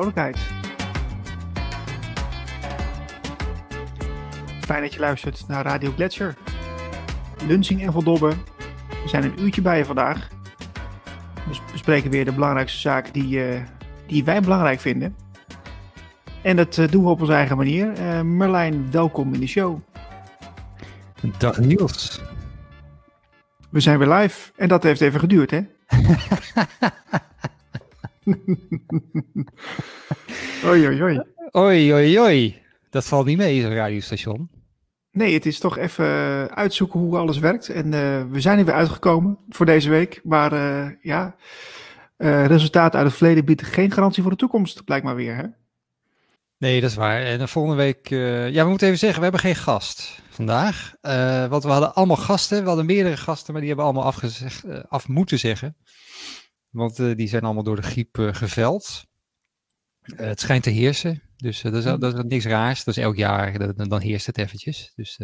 Vrolijkheid. Fijn dat je luistert naar Radio Gletscher. Lunsing en Van Dobben. We zijn een uurtje bij je vandaag. We bespreken weer de belangrijkste zaken die, uh, die wij belangrijk vinden. En dat uh, doen we op onze eigen manier. Uh, Merlijn, welkom in de show. Dag Niels. We zijn weer live en dat heeft even geduurd, hè? oei, oei, oei. Oei, oei, oei. Dat valt niet mee, zo'n radiostation. Nee, het is toch even uitzoeken hoe alles werkt. En uh, we zijn er weer uitgekomen voor deze week. Maar uh, ja, uh, resultaten uit het verleden bieden geen garantie voor de toekomst, blijkt maar weer, hè? Nee, dat is waar. En de volgende week, ja, we moeten even zeggen, we hebben geen gast vandaag. want we hadden allemaal gasten, we hadden meerdere gasten, maar die hebben allemaal afgezegd, af moeten zeggen. Want die zijn allemaal door de griep geveld. Uh, het schijnt te heersen. Dus dat is, dat, is, niks raars. Dat is elk jaar, dan, dan heerst het eventjes. Dus,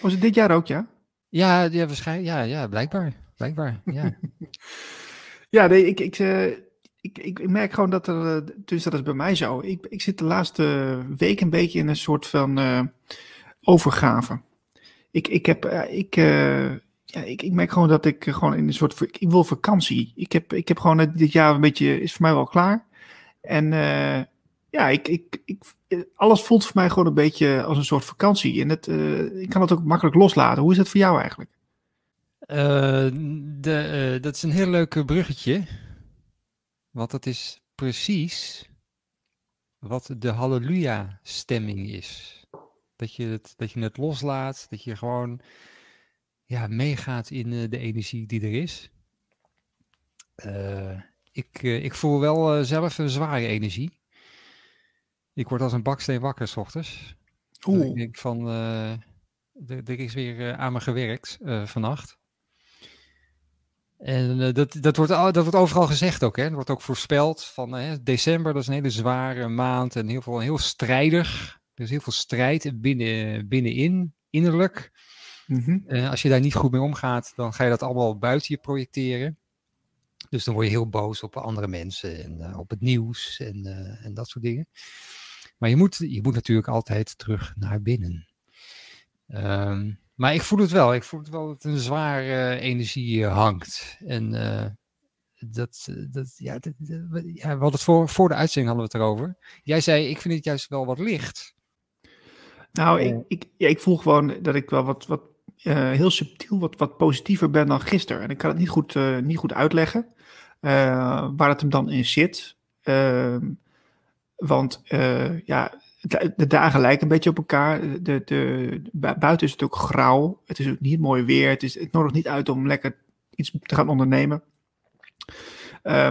Was het dit jaar ook, ja? Ja, ja, waarschijnlijk, ja, ja blijkbaar. Blijkbaar, ja. ja, nee, ik, ik, ik, ik, merk gewoon dat er, dus dat is bij mij zo. Ik, ik zit de laatste week een beetje in een soort van overgave. Ik, ik heb, ik, ja, ik, ik merk gewoon dat ik gewoon in een soort. Ik wil vakantie. Ik heb, ik heb gewoon dit jaar een beetje. Is voor mij wel klaar. En uh, ja, ik, ik, ik, alles voelt voor mij gewoon een beetje als een soort vakantie. En het, uh, ik kan het ook makkelijk loslaten. Hoe is het voor jou eigenlijk? Uh, de, dat is een heel leuk bruggetje. Want dat is precies wat de halleluja-stemming is. Dat je, het, dat je het loslaat, dat je gewoon ja, meegaat in de energie die er is. Uh, ik, uh, ik voel wel zelf een zware energie. Ik word als een baksteen wakker s ochtends. Oeh. Ik denk van, er is weer aan me gewerkt vannacht. En dat, dat, wordt, dat wordt overal gezegd ook. Hè? Dat wordt ook voorspeld van december, dat is een hele zware maand en heel, veel, heel strijdig. Er is heel veel strijd binnen, binnenin, innerlijk. Mm -hmm. uh, als je daar niet goed mee omgaat, dan ga je dat allemaal buiten je projecteren. Dus dan word je heel boos op andere mensen en uh, op het nieuws en, uh, en dat soort dingen. Maar je moet, je moet natuurlijk altijd terug naar binnen. Um, maar ik voel het wel. Ik voel het wel dat een zware energie hangt. En dat, dat, ja, dat, ja, we hadden het voor, voor de uitzending hadden we het erover. Jij zei, ik vind het juist wel wat licht. Nou, ik, ik, ja, ik voel gewoon dat ik wel wat, wat uh, heel subtiel wat, wat positiever ben dan gisteren. En ik kan het niet goed, uh, niet goed uitleggen uh, waar het hem dan in zit. Ehm, want ja, de dagen lijken een beetje op elkaar. De, de, buiten is het ook grauw. Het is ook niet mooi weer. Het, is, het nodigt niet uit om lekker iets te gaan ondernemen.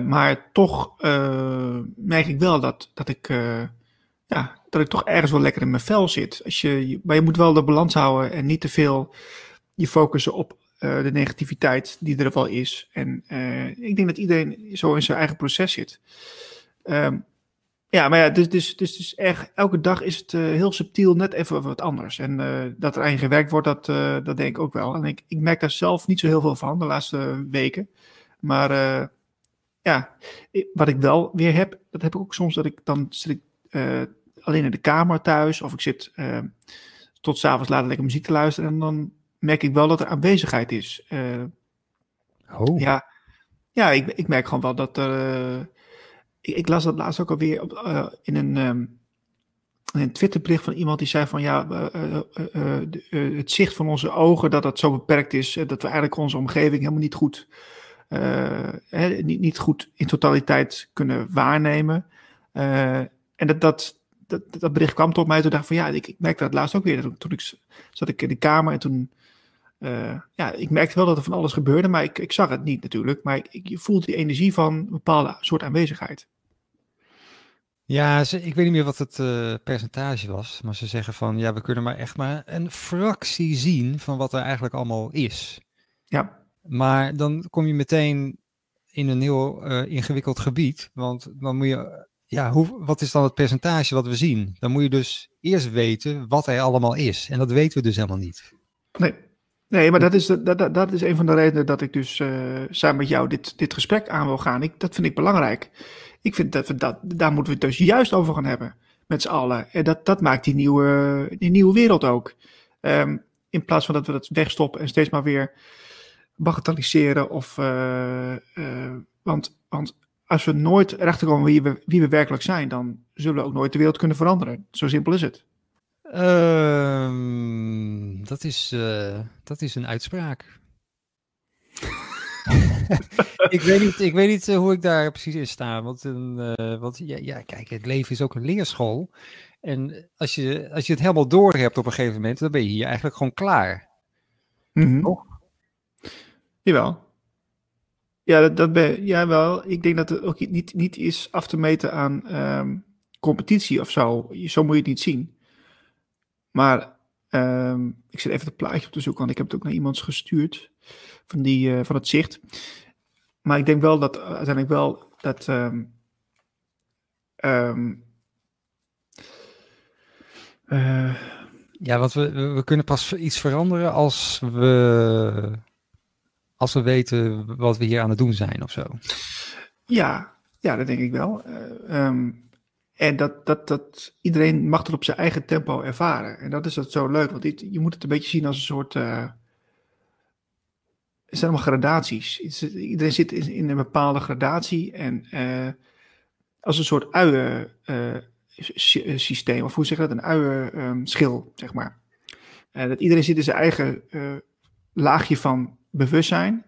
maar toch merk ik wel dat, dat ik ja, dat ik toch ergens wel lekker in mijn vel zit. Als je, maar je moet wel de balans houden en niet te veel je focussen op uh, de negativiteit die er wel is. En uh, ik denk dat iedereen zo in zijn eigen proces zit. Um, ja, maar ja, dus, dus, dus, dus echt, elke dag is het uh, heel subtiel net even wat anders. En dat er aan je gewerkt wordt, dat, dat denk ik ook wel. En ik, ik merk daar zelf niet zo heel veel van de laatste weken. Maar ja, wat ik wel weer heb, dat heb ik ook soms dat ik dan zit ik alleen in de kamer thuis of ik zit uh, tot s'avonds laat lekker muziek te luisteren en dan merk ik wel dat er aanwezigheid is. Uh, oh. Ja, ja ik, ik merk gewoon wel dat er. Ik, ik, las dat laatst ook alweer op, in een. Um, een Twitterbericht van iemand die zei van ja, het zicht van onze ogen, dat dat zo beperkt is, dat we eigenlijk onze omgeving helemaal niet goed, hè, niet, niet goed in totaliteit kunnen waarnemen. en dat, dat, dat, dat bericht kwam tot mij. Toen dacht ik van ja, ik, ik merkte dat laatst ook weer. Toen ik zat ik in de kamer en toen. Uh, ja, ik merkte wel dat er van alles gebeurde, maar ik, ik zag het niet natuurlijk. Maar ik, ik, je voelt die energie van een bepaalde soort aanwezigheid. Ja, ze, ik weet niet meer wat het uh, percentage was, maar ze zeggen van ja, we kunnen maar echt maar een fractie zien van wat er eigenlijk allemaal is. Ja. Maar dan kom je meteen in een heel uh, ingewikkeld gebied, want dan moet je ja, hoe, wat is dan het percentage wat we zien? Dan moet je dus eerst weten wat er allemaal is. En dat weten we dus helemaal niet. Nee, nee maar dat is, dat, dat is een van de redenen dat ik dus uh, samen met jou dit, dit gesprek aan wil gaan. Ik, dat vind ik belangrijk. Ik vind dat, we dat daar moeten we het dus juist over gaan hebben. Met z'n allen. En dat, dat maakt die nieuwe, die nieuwe wereld ook. Ehm, in plaats van dat we dat wegstoppen en steeds maar weer bagatelliseren. Of, uh, uh, want, want als we nooit erachter komen wie we, wie we werkelijk zijn, dan zullen we ook nooit de wereld kunnen veranderen. Zo simpel is het. Um, dat, is, uh, dat is een uitspraak. ik weet niet, ik weet niet hoe ik daar precies in sta. Want, uh, want ja, ja, kijk, het leven is ook een leerschool. En als je, als je het helemaal door hebt op een gegeven moment, dan ben je hier eigenlijk gewoon klaar. Mm -hmm. Jawel. Ja, dat, ben, ja, wel. Ik denk dat het ook niet, niet is af te meten aan um, competitie of zo. Zo moet je het niet zien. Maar um, ik zit even het plaatje op te zoeken, want ik heb het ook naar iemand gestuurd van, die, uh, van het zicht. Maar ik denk wel dat uiteindelijk wel dat. Um, uh, ja, want we, we kunnen pas iets veranderen als we als we weten wat we hier aan het doen zijn of zo. Ja, ja dat denk ik wel. Uh, um, en dat, dat, dat iedereen mag het op zijn eigen tempo ervaren. En dat is dat zo leuk, want je moet het een beetje zien als een soort. Uh, het zijn allemaal gradaties. Iedereen zit in, een bepaalde gradatie en uh, als een soort uien-systeem, of hoe zeg je dat? Een uien-schil, um, zeg maar. Dat iedereen zit in zijn eigen laagje van bewustzijn.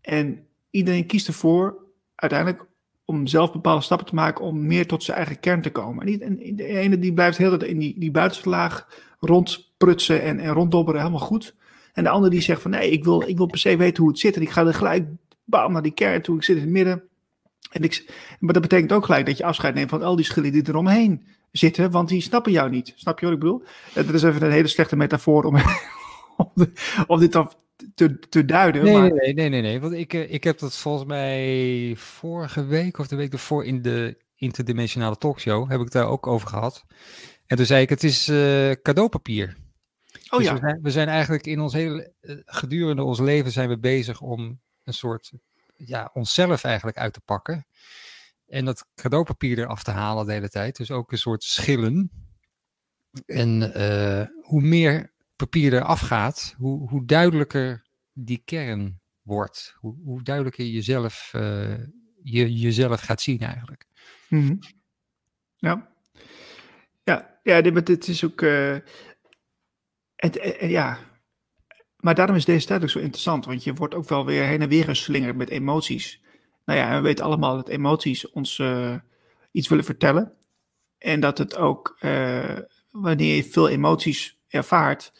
En iedereen kiest ervoor uiteindelijk om zelf bepaalde stappen te maken om meer tot zijn eigen kern te komen. En, de ene die blijft heel in die, die buitenste laag rondprutsen en, en ronddobberen, helemaal goed. En de andere die zegt van nee, ik wil, ik wil per se weten hoe het zit. En ik ga er gelijk bam naar die kern toe. Ik zit in het midden. En ik, maar dat betekent ook gelijk dat je afscheid neemt van al die schillen die eromheen zitten, want die snappen jou niet. Snap je wat ik bedoel? Dat is even een hele slechte metafoor om, om, om dit dan te, te duiden. Nee, maar... nee, nee, nee, nee, want ik, eh, ik heb dat volgens mij vorige week of de week ervoor in de interdimensionale talkshow, heb ik daar ook over gehad. En toen zei ik, het is uh, cadeaupapier. Oh dus ja. We zijn, we zijn, eigenlijk in ons hele, uh, gedurende ons leven zijn we bezig om een soort, ja, onszelf eigenlijk uit te pakken. En dat cadeaupapier eraf te halen de hele tijd. Dus ook een soort schillen. En uh, hoe meer papier eraf gaat, hoe, hoe duidelijker die kern wordt. Hoe, hoe duidelijker je jezelf, uh, je jezelf gaat zien eigenlijk. -hmm. Ja. Ja, ja dit, is ook... Uh, het, uh, ja, maar daarom is deze tijd ook zo interessant, want je wordt ook wel weer heen en weer geslingerd met emoties. Nou ja, we weten allemaal dat emoties ons iets willen vertellen. En dat het ook, wanneer je veel emoties ervaart,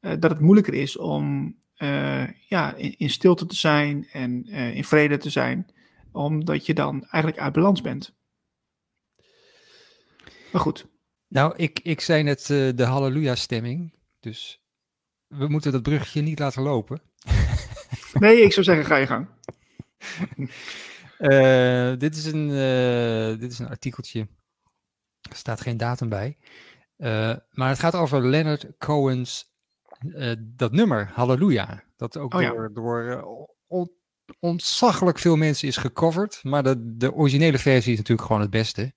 uh, dat het moeilijker is om ja, in, in, stilte te zijn en in vrede te zijn, omdat je dan eigenlijk uit balans bent. Maar goed. Nou, ik, ik zei net de halleluja-stemming, dus we moeten dat bruggetje niet laten lopen. Nee, ik zou zeggen, ga je gang. Uh, dit, is een, uh, dit is een artikeltje. Er staat geen datum bij. Uh, maar het gaat over Leonard Cohen's dat nummer, Halleluja. Dat ook oh, door, ja. door on, ontzaglijk veel mensen is gecoverd. Maar de, de originele versie is natuurlijk gewoon het beste.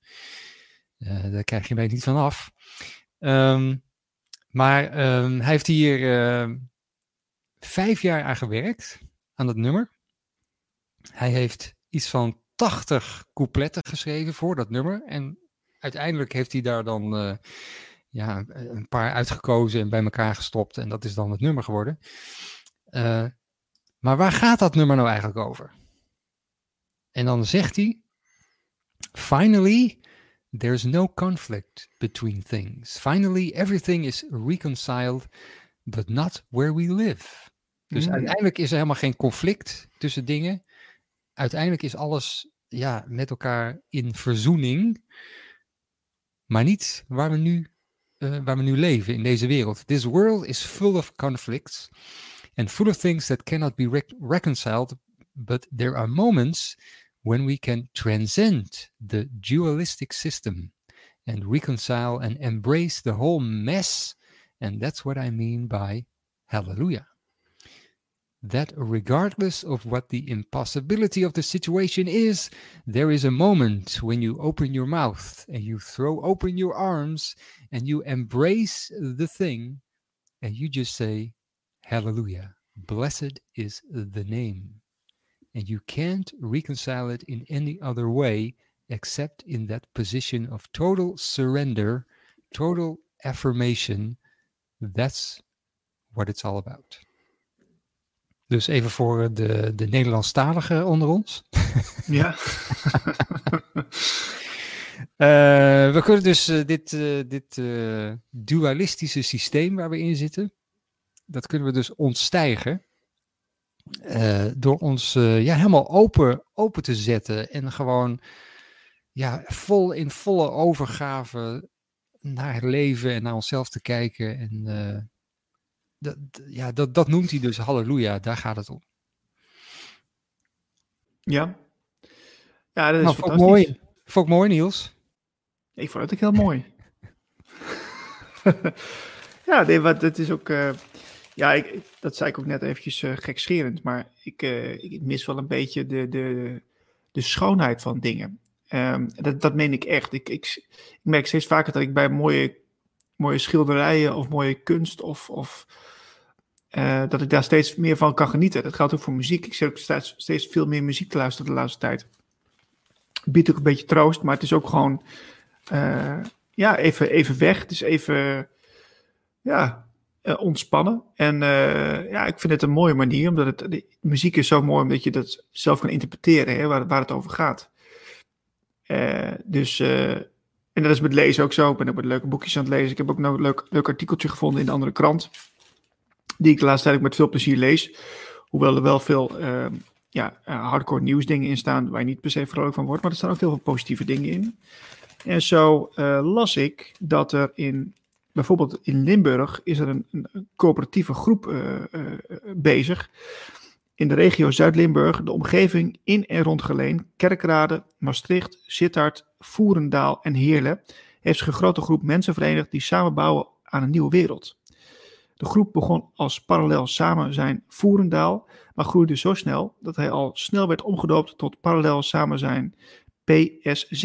daar krijg je mij niet van af. Um, maar um, hij heeft hier vijf jaar aan gewerkt, aan dat nummer. Hij heeft iets van 80 coupletten geschreven voor dat nummer. En uiteindelijk heeft hij daar dan uh, ja, een paar uitgekozen en bij elkaar gestopt. En dat is dan het nummer geworden. Uh, maar waar gaat dat nummer nou eigenlijk over? En dan zegt hij: Finally, there's no conflict between things. Finally, everything is reconciled, but not where we live. Dus mm. uiteindelijk is er helemaal geen conflict tussen dingen uiteindelijk is alles ja, met elkaar in verzoening, maar niet waar we nu, uh, waar we nu leven in deze wereld. This world is full of conflicts and full of things that cannot be re reconciled, but there are moments when we can transcend the dualistic system and reconcile and embrace the whole mess. And that's what I mean by hallelujah. That regardless of what the impossibility of the situation is, there is a moment when you open your mouth and you throw open your arms and you embrace the thing and you just say, Hallelujah, blessed is the name. And you can't reconcile it in any other way except in that position of total surrender, total affirmation. That's what it's all about. Dus even voor de, de Nederlandstaligen onder ons. Ja. uh, we kunnen dus uh, dit, uh, dit dualistische systeem waar we in zitten, dat kunnen we dus ontstijgen. door ons ja, helemaal open, open te zetten en gewoon ja, vol in volle overgave naar het leven en naar onszelf te kijken. En dat, ja, dat, dat noemt hij dus halleluja, daar gaat het om. Ja. Ja, dat is nou, fantastisch. Vond mooi. Vond ik mooi, Niels. Ik vond het ook heel mooi. ja, nee, wat, het is ook... Uh, ja, ik, dat zei ik ook net eventjes uh, gekscherend, maar ik, uh, ik mis wel een beetje de, de, de schoonheid van dingen. Um, dat, dat meen ik echt. Ik, ik, ik merk steeds vaker dat ik bij mooie, mooie schilderijen of mooie kunst of, of uh, dat ik daar steeds meer van kan genieten. Dat geldt ook voor muziek. Ik zit ook steeds, steeds veel meer muziek te luisteren de laatste tijd. Biedt ook een beetje troost, maar het is ook gewoon uh, ja, even, even weg. Het is even ja, uh, ontspannen. En ja, ik vind het een mooie manier, omdat het, de muziek is zo mooi omdat je dat zelf kan interpreteren, hè, waar, waar het over gaat. dus, en dat is met lezen ook zo. Ik ben ook met leuke boekjes aan het lezen. Ik heb ook nog een leuk, leuk artikeltje gevonden in de andere krant die ik tijd ook met veel plezier lees. Hoewel er wel veel uh, ja, hardcore nieuwsdingen in staan waar je niet per se vrolijk van wordt. Maar er staan ook heel veel positieve dingen in. En zo uh, las ik dat er in, bijvoorbeeld in Limburg, is er een, coöperatieve groep uh, bezig. In de regio Zuid-Limburg, de omgeving in en rond Geleen, Kerkrade, Maastricht, Sittard, Voerendaal en Heerlen, heeft zich een grote groep mensen verenigd die samen bouwen aan een nieuwe wereld. De groep begon als parallel samen zijn Voerendaal, maar groeide zo snel dat hij al snel werd omgedoopt tot parallel samen zijn PSZ.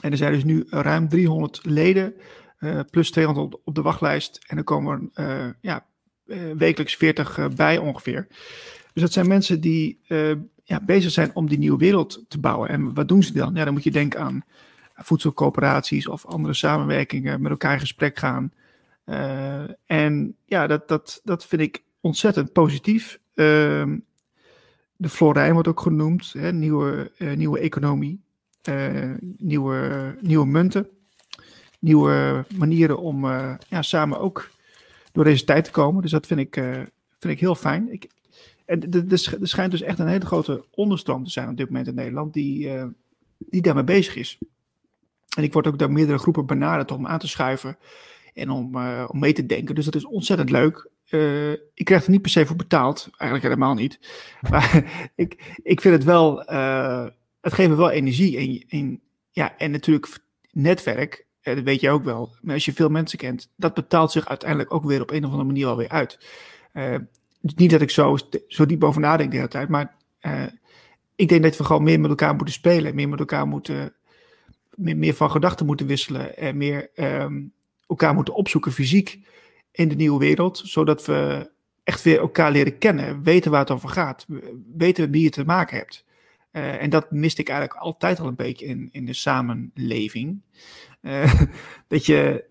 En er zijn dus nu ruim 300 leden, uh, plus 200 op de wachtlijst. En er komen uh, ja, uh, wekelijks 40 bij ongeveer. Dus dat zijn mensen die ja, bezig zijn om die nieuwe wereld te bouwen. En wat doen ze dan? Ja, dan moet je denken aan voedselcoöperaties of andere samenwerkingen, met elkaar in gesprek gaan. Uh, en ja, dat, dat, dat vind ik ontzettend positief. Uh, de Florijn wordt ook genoemd, hè, nieuwe, uh, nieuwe economie, uh, nieuwe, nieuwe munten, nieuwe manieren om ja, samen ook door deze tijd te komen. Dus dat vind ik, vind ik heel fijn. Ik, en er schijnt dus echt een hele grote onderstroom te zijn op dit moment in Nederland die, die daarmee bezig is. En ik word ook door meerdere groepen benaderd om aan te schuiven en om, uh, om mee te denken. Dus dat is ontzettend leuk. Uh, ik krijg er niet per se voor betaald, eigenlijk helemaal niet. Maar ik, ik vind het wel, uh, het geeft me wel energie. En, en, ja, en natuurlijk netwerk, dat weet je ook wel. Maar als je veel mensen kent, dat betaalt zich uiteindelijk ook weer op een of andere manier wel weer uit. niet dat ik zo, zo diep over nadenk de hele tijd, maar ik denk dat we gewoon meer met elkaar moeten spelen. Meer met elkaar moeten, meer, meer van gedachten moeten wisselen. En meer... Um, elkaar moeten opzoeken fysiek in de nieuwe wereld, zodat we echt weer elkaar leren kennen, weten waar het over gaat, weten wie je te maken hebt. Uh, en dat miste ik eigenlijk altijd al een beetje in, in de samenleving. Uh, dat, je,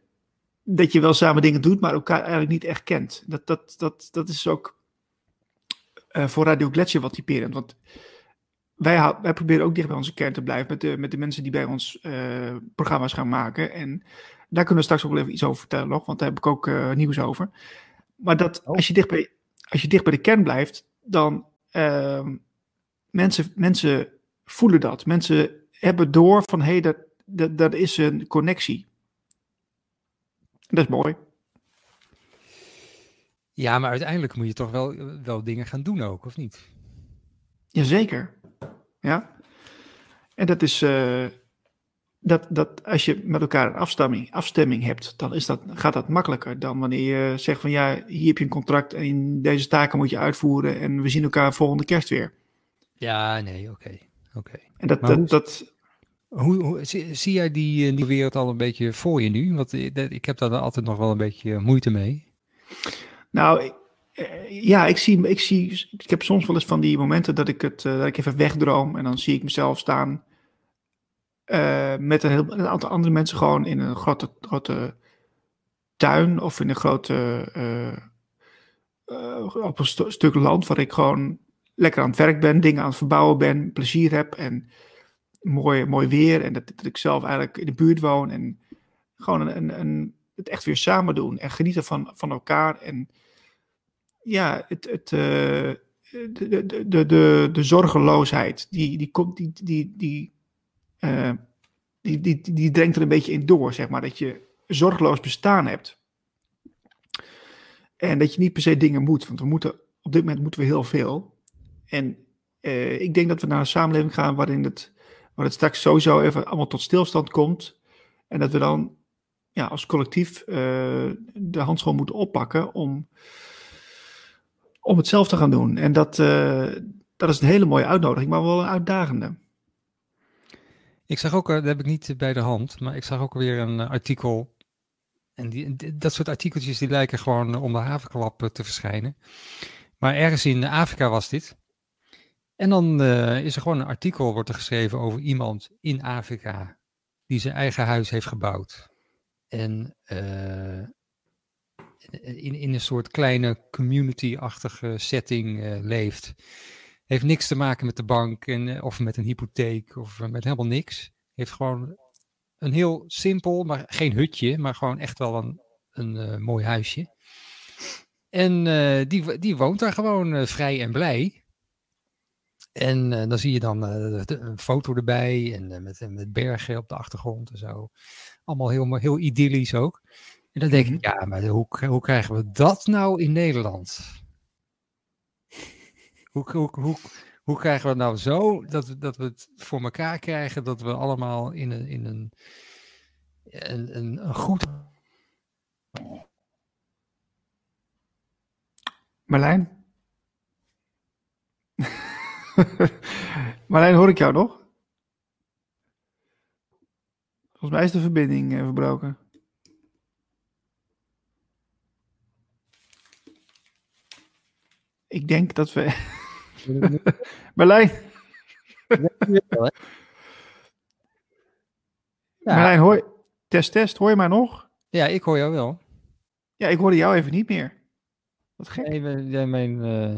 dat je wel samen dingen doet, maar elkaar eigenlijk niet echt kent. Dat, dat, dat, dat is ook uh, voor Radio Gletscher wat typerend. Want wij, wij proberen ook dicht bij onze kern te blijven met de, met de mensen die bij ons programma's gaan maken. En daar kunnen we straks ook wel even iets over vertellen nog, want daar heb ik ook uh, nieuws over. Maar dat oh. als, je dicht bij, als je dicht bij de kern blijft, dan uh, mensen, mensen voelen dat. Mensen hebben door van hé, hey, dat, dat, dat is een connectie. Dat is mooi. Ja, maar uiteindelijk moet je toch wel, wel dingen gaan doen ook, of niet? Jazeker. Ja. En dat is, uh, dat, dat als je met elkaar een afstemming, afstemming hebt, dan is dat, gaat dat makkelijker dan wanneer je zegt van ja, hier heb je een contract en deze taken moet je uitvoeren en we zien elkaar volgende kerst weer. Ja, nee, oké. oké. En dat, dat, dat, hoe, hoe zie, zie, jij die, die wereld al een beetje voor je nu? Want ik heb daar altijd nog wel een beetje moeite mee. Nou, eh, ja, ik zie, ik zie, ik heb soms wel eens van die momenten dat ik het, dat ik even wegdroom en dan zie ik mezelf staan uh, met een, heel, een aantal andere mensen gewoon in een grote, grote tuin of in een grote, op een st stuk land waar ik gewoon lekker aan het werk ben, dingen aan het verbouwen ben, plezier heb en mooi, mooi weer en dat, dat ik zelf eigenlijk in de buurt woon en gewoon een, een, een, het echt weer samen doen en genieten van, van elkaar en ja, het, het, de, de, de, de, de zorgeloosheid, die, die, komt, die, die, die, uh, die, die, die, dringt er een beetje in door, zeg maar. Dat je zorgeloos bestaan hebt. En dat je niet per se dingen moet, want we moeten, op dit moment moeten we heel veel. En uh, ik denk dat we naar een samenleving gaan waarin het, waar het straks sowieso even allemaal tot stilstand komt. En dat we dan ja, als collectief de handschoen moeten oppakken om om het zelf te gaan doen. En dat, dat is een hele mooie uitnodiging, maar wel een uitdagende. Ik zag ook, eh, dat heb ik niet bij de hand, maar ik zag ook weer een eh, artikel. En die, dat soort artikeltjes die lijken gewoon om de havenklap te verschijnen. Maar ergens in Afrika was dit. En dan is er gewoon een artikel wordt er geschreven over iemand in Afrika die zijn eigen huis heeft gebouwd. En in, in een soort kleine community-achtige setting leeft. Heeft niks te maken met de bank en, eh, of met een hypotheek of met helemaal niks. Heeft gewoon een heel simpel, maar geen hutje, maar gewoon echt wel een, een uh, mooi huisje. En uh, die, die woont daar gewoon uh, vrij en blij. En dan zie je dan een foto erbij en met, met bergen op de achtergrond en zo. Allemaal heel, heel idyllisch ook. En dan denk ik, mhm. ja, maar hoe, hoe krijgen we dat nou in Nederland? Hoe, hoe, hoe, krijgen we nou zo dat, dat we het voor elkaar krijgen dat we allemaal in een, in een, een, een, een goed. Marlijn? Marlijn, hoor ik jou nog? Volgens mij is de verbinding uh, verbroken. Ik denk dat we. Berlijn. Ja. Marlijn, hoor Test, test. Hoor je mij nog? Ja, ik hoor jou wel. Ja, ik hoorde jou even niet meer. Wat gek. Nee, mijn uh,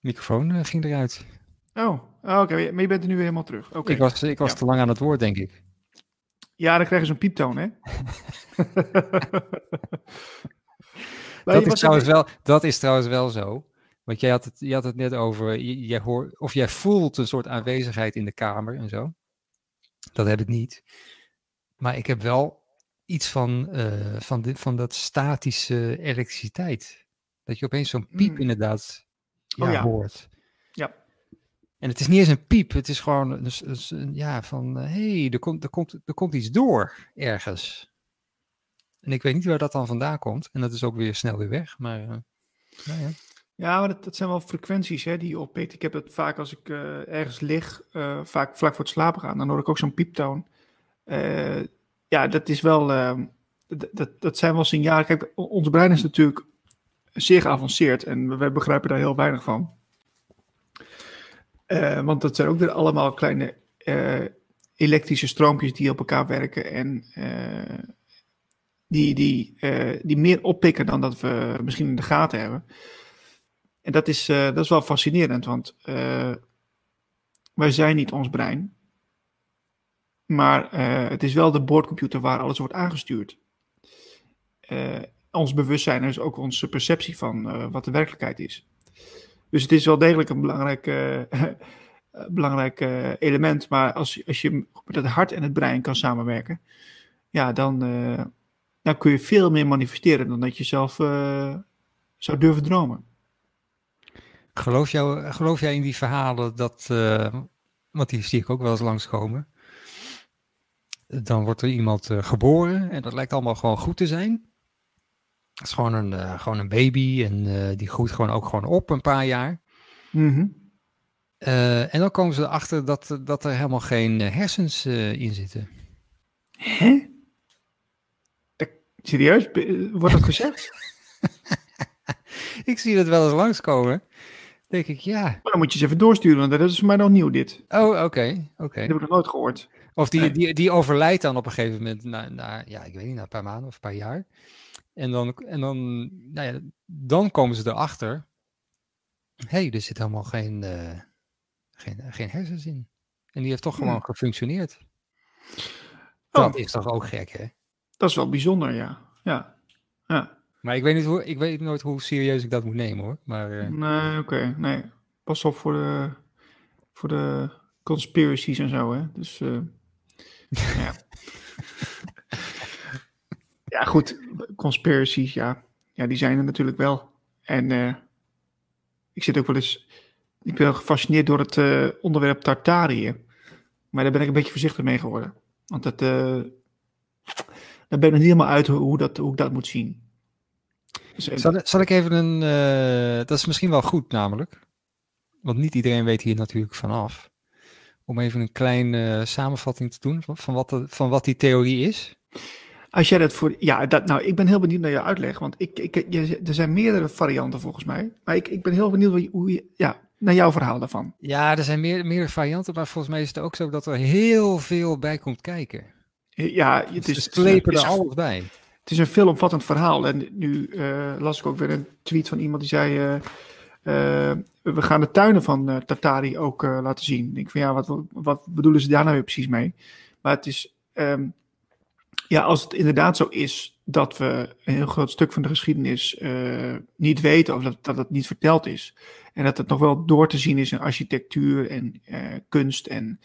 microfoon uh, ging eruit. Oh, oh oké. Maar je bent er nu weer helemaal terug. Okay. Ik was, ik was te lang aan het woord, denk ik. Ja, dan krijg je zo'n pieptoon, hè? dat, is trouwens wel, dat is trouwens wel zo. Want jij had het, je had het net over, jij hoort, of jij voelt een soort aanwezigheid in de kamer en zo. Dat heb ik niet. Maar ik heb wel iets van, uh, van, dit, van dat statische elektriciteit. Dat je opeens zo'n piep mm. inderdaad ja, oh, ja. hoort. Ja. En het is niet eens een piep, het is gewoon dus, dus, ja, van hé, hey, er, komt, er, komt, er komt iets door ergens. En ik weet niet waar dat dan vandaan komt. En dat is ook weer snel weer weg. Maar uh, nou ja. Ja, maar dat, dat, zijn wel frequenties hè, die je oppikt. Ik heb het vaak als ik uh, ergens lig, uh, vaak vlak voor het slapen gaan, dan hoor ik ook zo'n pieptoon. ja, dat is wel, dat, dat zijn wel signalen. Kijk, ons brein is natuurlijk zeer geavanceerd en we begrijpen daar heel weinig van. want dat zijn ook weer allemaal kleine elektrische stroompjes die op elkaar werken en die, die, die meer oppikken dan dat we misschien in de gaten hebben. En dat is, uh, dat is wel fascinerend, want uh, wij zijn niet ons brein. Maar het is wel de boordcomputer waar alles wordt aangestuurd. ons bewustzijn is ook onze perceptie van wat de werkelijkheid is. Dus het is wel degelijk een belangrijk, belangrijk element. Maar als, als je met het hart en het brein kan samenwerken, ja, dan, dan kun je veel meer manifesteren dan dat je zelf zou durven dromen. Geloof, jou, geloof jij in die verhalen dat, uh, want die zie ik ook wel eens langskomen, dan wordt er iemand eh, geboren en dat lijkt allemaal gewoon goed te zijn. Het is gewoon een, eh, gewoon een baby en eh, die groeit gewoon ook gewoon op een paar jaar. Mhm. Eh, en dan komen ze erachter dat, dat er helemaal geen eh, hersens eh, in zitten. Hè? Serieus? Wordt dat gezegd? Ik zie dat wel eens langskomen. Denk ik, ja. Maar dan moet je eens even doorsturen, want dat is voor mij nog nieuw dit. Oh, oké, oké. Dat heb ik nog nooit gehoord. Of die, die, die overlijdt dan op een gegeven moment, na, na, ja, ik weet niet, na een paar maanden of een paar jaar. En dan, en dan, nou ja, dan komen ze erachter. Hé, hey, er zit helemaal geen, eh, geen, geen hersens in. En die heeft toch Hmm. gewoon gefunctioneerd. Oh. Dat is toch ook gek, hè? Dat is wel bijzonder, ja. Ja. Ja. Maar ik weet, niet hoe, ik weet nooit hoe serieus ik dat moet nemen, hoor. Maar eh, Nee, oké. Nee. Pas op voor de, voor de conspiracies en zo, hè. Dus, eh, ja. ja, goed. Conspiracies, ja. Ja, die zijn er natuurlijk wel. En eh, ik zit ook wel eens... Ik ben gefascineerd door het onderwerp Tartarië. Maar daar ben ik een beetje voorzichtig mee geworden. Want dat... daar ben ik niet helemaal uit hoe dat, hoe ik dat moet zien. Dus, eh, zal, zal ik even een, eh, dat is misschien wel goed namelijk. Want niet iedereen weet hier natuurlijk vanaf. Om even een kleine samenvatting te doen van, wat de, van wat die theorie is. Als jij dat voor. Ja, dat, nou, ik ben heel benieuwd naar je uitleg. Want ik, ik, je, er zijn meerdere varianten volgens mij. Maar ik, ik ben heel benieuwd hoe je, ja, naar jouw verhaal daarvan. Ja, er zijn meer, meerdere varianten, maar volgens mij is het ook zo dat er heel veel bij komt kijken. Ja, het Ze is, slepen er alles bij. Het is een veelomvattend verhaal. En nu eh, las ik ook weer een tweet van iemand die zei. eh, eh, we gaan de tuinen van eh, Tartari ook laten zien. Ik denk van ja, wat, wat bedoelen ze daar nou weer precies mee? Maar het is. ehm, ja, als het inderdaad zo is dat we een heel groot stuk van de geschiedenis niet weten of dat, dat het niet verteld is. En dat het nog wel door te zien is in architectuur en kunst en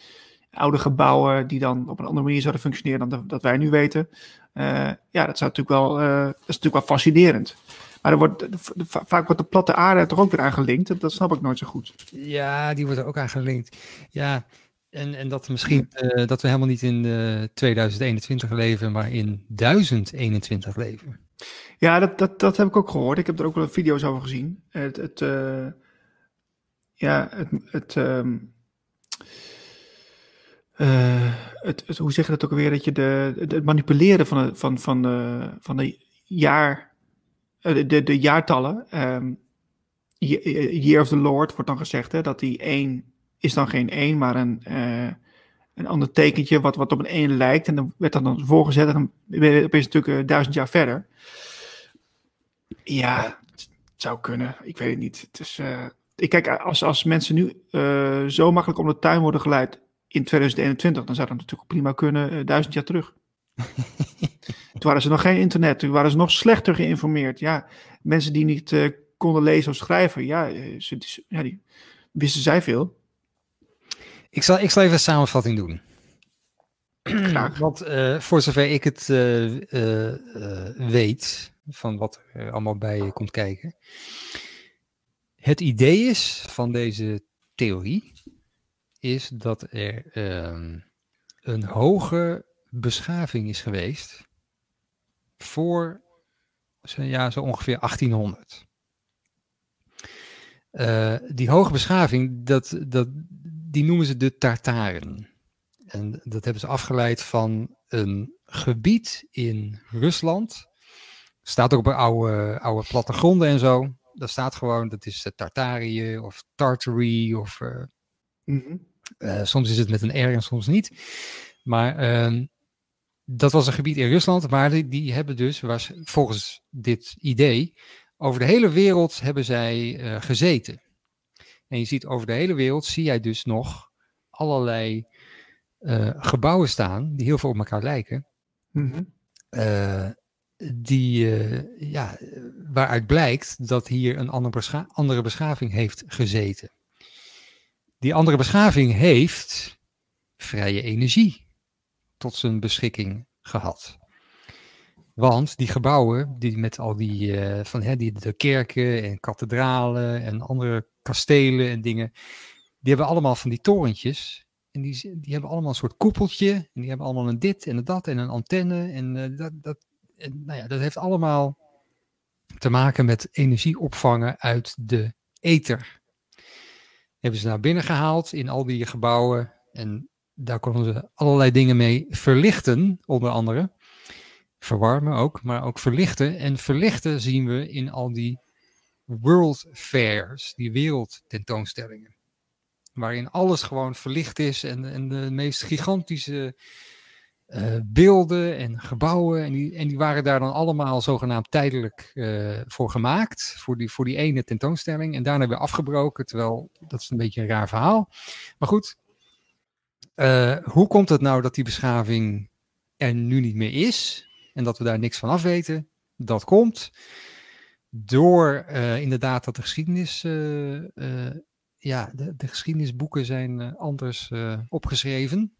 oude gebouwen die dan op een andere manier zouden functioneren dan dat wij nu weten. Eh, ja, dat, zou natuurlijk wel, eh, dat is natuurlijk wel fascinerend. Maar er wordt, vaak wordt de platte aarde er toch ook weer aan gelinkt. Dat, snap ik nooit zo goed. Ja, die wordt er ook aan gelinkt. Ja, en, en dat misschien eh, dat we helemaal niet in eh, 2021 leven, maar in 1021 leven. Ja, dat, dat, dat heb ik ook gehoord. Ik heb er ook wel video's over gezien. Het, het, ja, het, het, ehm, eh, het, hoe zeg je dat ook alweer? Dat je de, het, manipuleren van de, van, van de, van de jaar, eh, de, de, jaartallen. ehm, Ye- Year of the Lord wordt dan gezegd, hè, dat die één is dan geen één, maar een, eh, een ander tekentje wat, wat op een één lijkt. En dan werd dat dan voorgezet en dan ben je natuurlijk eh, duizend jaar verder. Ja, het zou kunnen. Ik weet het niet. Het is, eh, ik kijk, als, als mensen nu eh, zo makkelijk om de tuin worden geleid in 2021, dan zou dat natuurlijk prima kunnen eh, duizend jaar terug. Toen waren ze nog geen internet, toen waren ze nog slechter geïnformeerd. Ja, mensen die niet eh, konden lezen of schrijven, ja, eh, ze, ja, die wisten zij veel. Ik zal, ik zal even een samenvatting doen. Graag. Want voor zover ik het weet, van wat er allemaal bij komt kijken. Het idee is van deze theorie, is dat er ehm, een hoge beschaving is geweest voor zo, ja, zo ongeveer 1800. Eh, die hoge beschaving, dat, dat, die noemen ze de Tartaren. En dat hebben ze afgeleid van een gebied in Rusland. Staat ook op oude, oude plattegronden en zo. Daar staat gewoon, dat is eh, Tartarië of Tartary of eh, soms is het met een R en soms niet. Maar ehm, dat was een gebied in Rusland, maar die, die hebben dus, was, volgens dit idee, over de hele wereld hebben zij eh, gezeten. En je ziet over de hele wereld, zie jij dus nog allerlei eh, gebouwen staan, die heel veel op elkaar lijken. Mhm. eh, die, eh, ja, waaruit blijkt dat hier een andere, bescha- andere beschaving heeft gezeten. Die andere beschaving heeft vrije energie tot zijn beschikking gehad. Want die gebouwen, die met al die, eh, van, hè, die de kerken en kathedralen en andere kastelen en dingen, die hebben allemaal van die torentjes En die, die hebben allemaal een soort koepeltje. En die hebben allemaal een dit en een dat en een antenne. En uh, dat, dat, nou ja, dat heeft allemaal te maken met energie opvangen uit de ether. Hebben ze naar binnen gehaald in al die gebouwen. En daar konden ze allerlei dingen mee verlichten, onder andere. Verwarmen ook, maar ook verlichten. En verlichten zien we in al die world fairs, die wereldtentoonstellingen. Waarin alles gewoon verlicht is en, en de meest gigantische uh, beelden en gebouwen. En die, en die waren daar dan allemaal zogenaamd tijdelijk uh, voor gemaakt. Voor die, voor die ene tentoonstelling. En daarna weer afgebroken. Terwijl dat is een beetje een raar verhaal. Maar goed. Uh, hoe komt het nou dat die beschaving er nu niet meer is? En dat we daar niks van af weten? Dat komt door inderdaad dat de geschiedenis. ja, de, de, geschiedenisboeken zijn anders opgeschreven.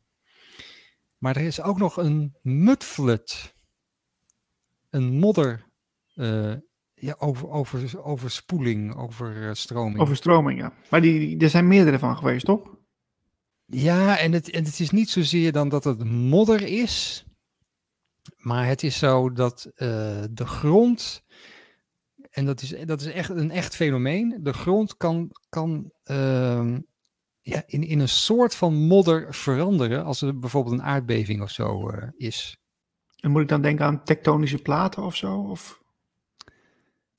Maar er is ook nog een mudflood. Een modder. Uh, ja, over, over, overspoeling, overstroming. Overstroming, ja. Maar die, die, er zijn meerdere van geweest, toch? Ja, en het, en het is niet zozeer dan dat het modder is. Maar het is zo dat uh, de grond. En dat is, dat is echt een echt fenomeen. De grond kan, kan uh, ja, in, in een soort van modder veranderen als er bijvoorbeeld een aardbeving of zo uh, is. En moet ik dan denken aan tektonische platen of zo? Of?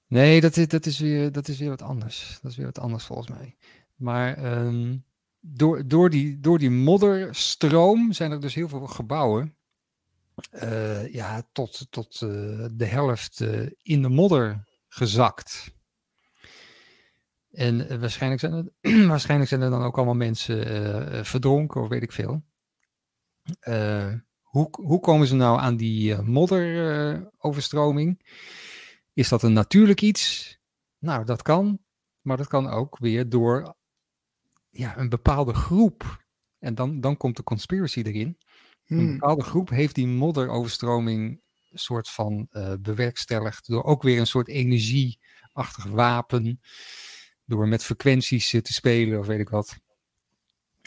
Nee, dat is, dat, is weer, dat is weer wat anders. Dat is weer wat anders volgens mij. Maar um, door, door, die, door die modderstroom zijn er dus heel veel gebouwen. Uh, ja, tot, tot uh, de helft in de modder gezakt. En uh, waarschijnlijk, zijn er, waarschijnlijk zijn er dan ook allemaal mensen uh, verdronken of weet ik veel. Uh, hoe, hoe komen ze nou aan die modderoverstroming? Is dat een natuurlijk iets? Nou, dat kan. Maar dat kan ook weer door ja, een bepaalde groep. En dan, dan komt de conspiracy erin. Hmm. Een bepaalde groep heeft die modderoverstroming soort van bewerkstelligd. Door ook weer een soort energieachtig wapen door met frequenties te spelen of weet ik wat.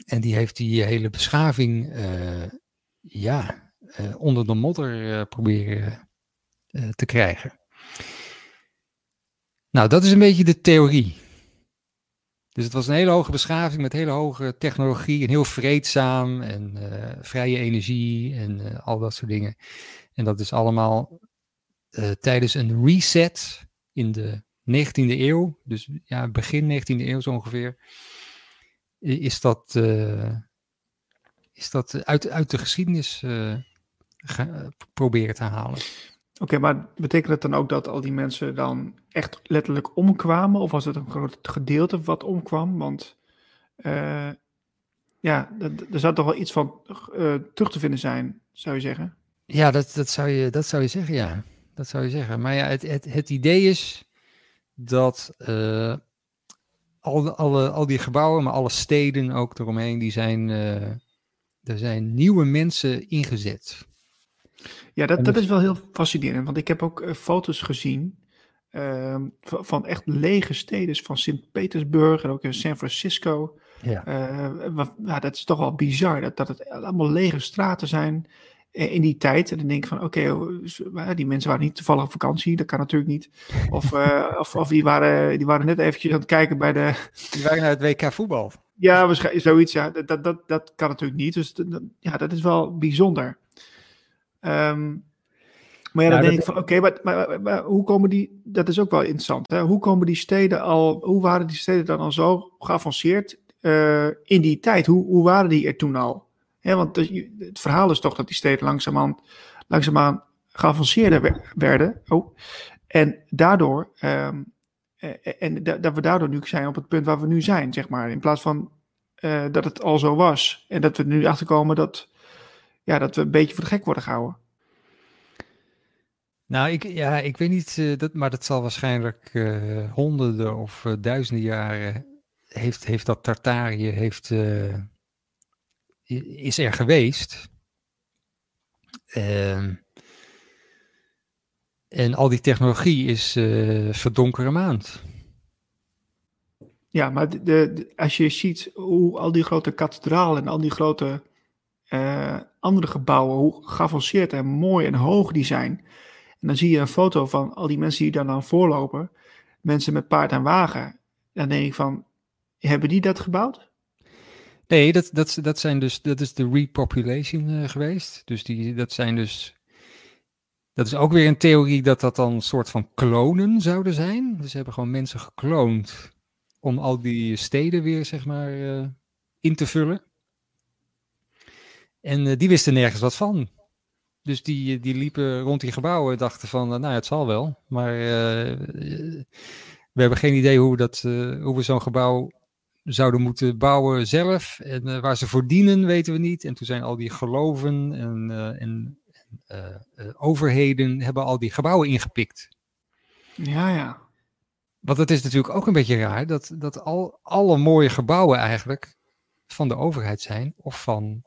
En die heeft die hele beschaving uh, ja, uh, onder de modder proberen te krijgen. Nou, dat is een beetje de theorie. Dus het was een hele hoge beschaving met hele hoge technologie en heel vreedzaam en vrije energie en al dat soort dingen. En dat is allemaal tijdens een reset in de 19e eeuw, dus ja, begin 19e eeuw zo ongeveer, is dat, uh, is dat uit, uit de geschiedenis uh, proberen te halen. Oké, okay, maar betekent het dan ook dat al die mensen dan echt letterlijk omkwamen? Of was het een groot gedeelte wat omkwam? Want uh, ja, er zou toch wel iets van terug te vinden zijn, zou je zeggen? Ja, dat, dat, zou, je, dat zou je zeggen, ja. Dat zou je zeggen. Maar ja, het, het, het idee is dat uh, al, alle, al die gebouwen, maar alle steden ook eromheen, die zijn, uh, er zijn nieuwe mensen ingezet. Ja, dat, dat is wel heel fascinerend, want ik heb ook uh, foto's gezien uh, van echt lege steden, van Sint-Petersburg en ook in San Francisco. Ja. ja, dat is toch wel bizar, dat, dat het allemaal lege straten zijn. Eh, in die tijd. En dan denk ik van, oké, okay, die mensen waren niet toevallig op vakantie. Dat kan natuurlijk niet. Of, uh, of, of, die, waren, die waren net eventjes aan het kijken bij de... Die waren naar het WK voetbal. Ja, waarschijnlijk zoiets. Ja, dat, dat, dat kan natuurlijk niet. Dus dat, ja, dat is wel bijzonder. Um, maar ja, dan denk ik van, oké, okay, maar, maar, maar, hoe komen die... Dat is ook wel interessant. Hè? Hoe komen die steden al... Hoe waren die steden dan al zo geavanceerd uh, in die tijd? Hoe, hoe waren die er toen al? Ja, want het verhaal is toch dat die steden langzaamaan, langzaamaan geavanceerder werden. Oh, en daardoor, um, en dat we daardoor nu zijn op het punt waar we nu zijn, zeg maar. In plaats van uh, dat het al zo was. En dat we nu achterkomen dat, ja, dat we een beetje voor de gek worden gehouden. Nou, ik, ja, ik weet niet, dat, maar dat zal waarschijnlijk honderden of duizenden jaren heeft, heeft dat Tartarië, heeft is er geweest. Uh, en al die technologie is uh, verdonkere maand. ja, maar de, als je ziet hoe al die grote kathedralen en al die grote uh, andere gebouwen, hoe geavanceerd en mooi en hoog die zijn. En dan zie je een foto van al die mensen die daar dan voorlopen. Mensen met paard en wagen. Dan denk ik van, hebben die dat gebouwd? Nee, dat, dat, dat, zijn dus, dat is de repopulation uh, geweest. Dus die, dat zijn dus dat is ook weer een theorie dat dat dan een soort van klonen zouden zijn. Dus ze hebben gewoon mensen gekloond om al die steden weer, zeg maar, uh, in te vullen. En uh, die wisten nergens wat van. Dus die, die liepen rond die gebouwen dachten van, nou het zal wel. Maar we hebben geen idee hoe, dat, hoe we zo'n gebouw zouden moeten bouwen zelf. En waar ze voor dienen weten we niet. En toen zijn al die geloven en, en uh, overheden hebben al die gebouwen ingepikt. Ja, ja. Want het is natuurlijk ook een beetje raar dat, dat al, alle mooie gebouwen eigenlijk van de overheid zijn of van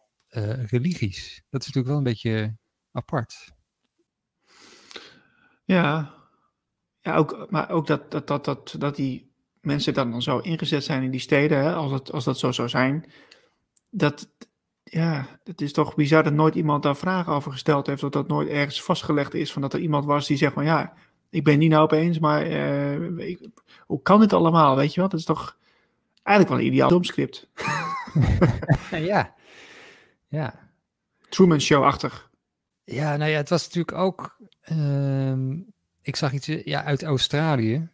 religies. Dat is natuurlijk wel een beetje apart. Ja, ja ook, maar ook dat, dat, dat, dat, dat die mensen dan, dan zo ingezet zijn in die steden, hè, als, het, als dat zo zou zijn, dat, ja, het is toch bizar dat nooit iemand daar vragen over gesteld heeft. Dat dat nooit ergens vastgelegd is. Van dat er iemand was die zegt van ja, ik ben niet nou opeens, maar uh, hoe kan dit allemaal? Weet je wat? Dat is toch eigenlijk wel een ideaal domscript. ja. Ja. Truman Show-achtig. Ja, nou ja, het was natuurlijk ook. Uh, ik zag iets ja, uit Australië.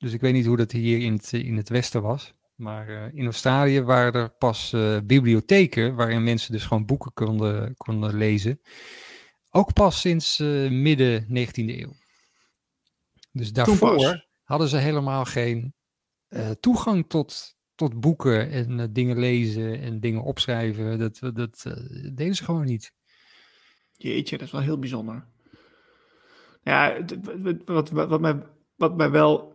Dus ik weet niet hoe dat hier in het, in het Westen was. Maar uh, in Australië waren er pas uh, bibliotheken waarin mensen dus gewoon boeken konden, konden lezen. Ook pas sinds uh, midden 19e eeuw. Dus daarvoor hadden ze helemaal geen toegang tot, tot boeken en dingen lezen en dingen opschrijven. Dat, dat deden ze gewoon niet. Jeetje, dat is wel heel bijzonder. Ja, wat, wat, wat, mij, wat mij wel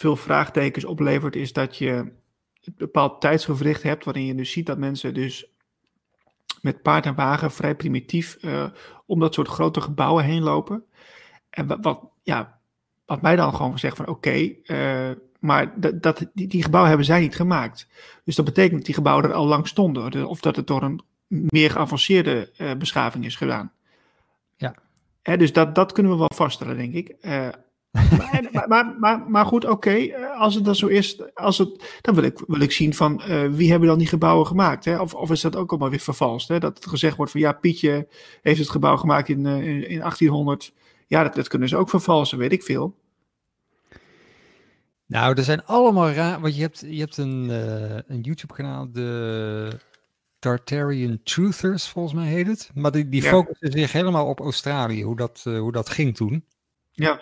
veel vraagtekens oplevert, is dat je een bepaald tijdsgevricht hebt, waarin je dus ziet dat mensen dus met paard en wagen vrij primitief uh, om dat soort grote gebouwen heen lopen. En wat, wat ja, wat mij dan gewoon zegt van oké, okay, uh, maar dat, dat, die, die, gebouwen hebben zij niet gemaakt. Dus dat betekent dat die gebouwen er al lang stonden. Of dat het door een meer geavanceerde uh, beschaving is gedaan. Ja. Hè, dus dat, dat kunnen we wel vaststellen, denk ik maar, maar, maar, maar, goed, oké, eh, als het dan zo is, als het, dan wil ik, wil ik zien van uh, wie hebben dan die gebouwen gemaakt. Hè? Of, of is dat ook allemaal weer vervalst? Hè? Dat het gezegd wordt van ja, Pietje heeft het gebouw gemaakt in, uh, in, in, 1800. Ja, dat, dat kunnen ze ook vervalsen, weet ik veel. Nou, er zijn allemaal raar, want je hebt, je hebt een, een YouTube-kanaal, de Tartarian Truthers, volgens mij heet het. Maar die, die ja. focussen zich helemaal op Australië, hoe dat, hoe dat ging toen. Ja.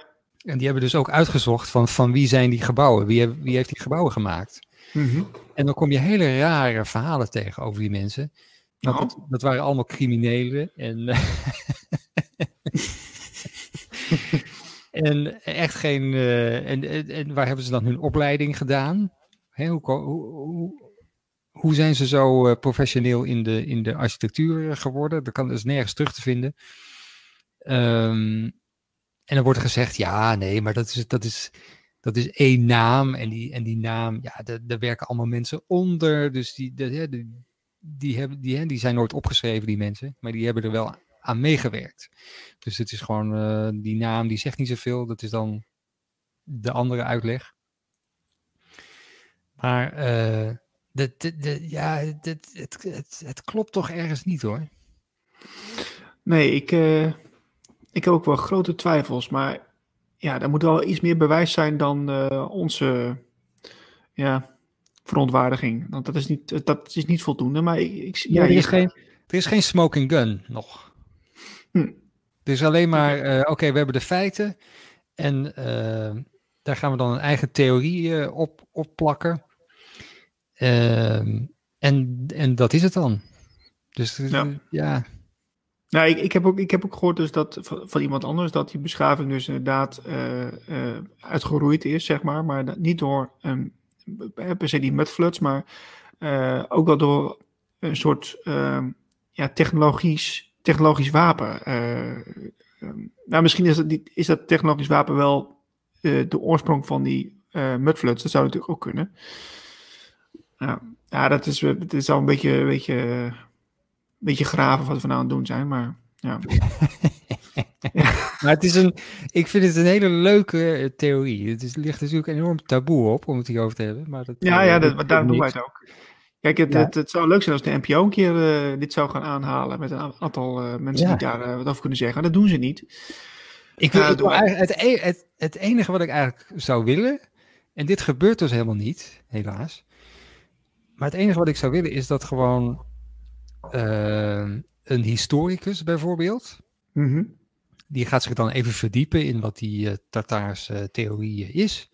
En die hebben dus ook uitgezocht van, van wie zijn die gebouwen? Wie, heb, wie heeft die gebouwen gemaakt? Mm -hmm. En dan kom je hele rare verhalen tegen over die mensen. Oh. dat, dat waren allemaal criminelen. En, en echt geen. eh, en, en, en waar hebben ze dan hun opleiding gedaan? Hè, hoe, hoe, hoe, hoe zijn ze zo eh, professioneel in de, in de architectuur eh, geworden? Dat kan dus nergens terug te vinden. Ehm, en dan wordt gezegd, ja, nee, maar dat is, dat is, dat is één naam. En die, en die naam, ja, daar, werken allemaal mensen onder. Dus die, die, hebben, die, die zijn nooit opgeschreven, die mensen. Maar die hebben er wel aan meegewerkt. Dus het is gewoon, eh, die naam, die zegt niet zoveel. Dat is dan de andere uitleg. Maar eh, de, de, ja, het, het, het, klopt toch ergens niet hoor. Nee, ik, uh, ik heb ook wel grote twijfels, maar ja, er moet wel iets meer bewijs zijn dan uh, onze ja, verontwaardiging. Want dat is niet, dat is niet voldoende, maar ik... ik ja, er, is geen, er is geen smoking gun nog. Hm. Er is alleen maar, uh, oké, okay, we hebben de feiten en uh, daar gaan we dan een eigen theorie op, op plakken. en, en dat is het dan. Dus ja. ja. Nou, ik, ik, heb ook, ik heb ook gehoord dus dat, van, iemand anders dat die beschaving dus inderdaad uh, uh, uitgeroeid is, zeg maar. Maar niet door um, per se die mudfloods, maar ook wel door een soort ja, technologisch, technologisch wapen. Um, nou, misschien is dat, is dat technologisch wapen wel de oorsprong van die mudfloods, dat zou natuurlijk ook kunnen. Ja, ja dat is, het is al een beetje, een beetje, beetje graven wat we nou aan het doen zijn, maar ja. Maar het is een, ik vind het een hele leuke eh, theorie. Het is, ligt natuurlijk enorm taboe op om het hierover te hebben. Maar dat, ja, ja dat, daarom doen wij het ook. Kijk, het, het, het, zou leuk zijn als de NPO een keer uh, dit zou gaan aanhalen met een aantal uh, mensen die daar wat over kunnen zeggen. Dat doen ze niet. Ik wil, ik wil het, e-, het, het enige wat ik eigenlijk zou willen, en dit gebeurt dus helemaal niet, helaas. Maar het enige wat ik zou willen is dat gewoon een historicus bijvoorbeeld, mhm. die gaat zich dan even verdiepen in wat die uh, Tartaarse theorie is.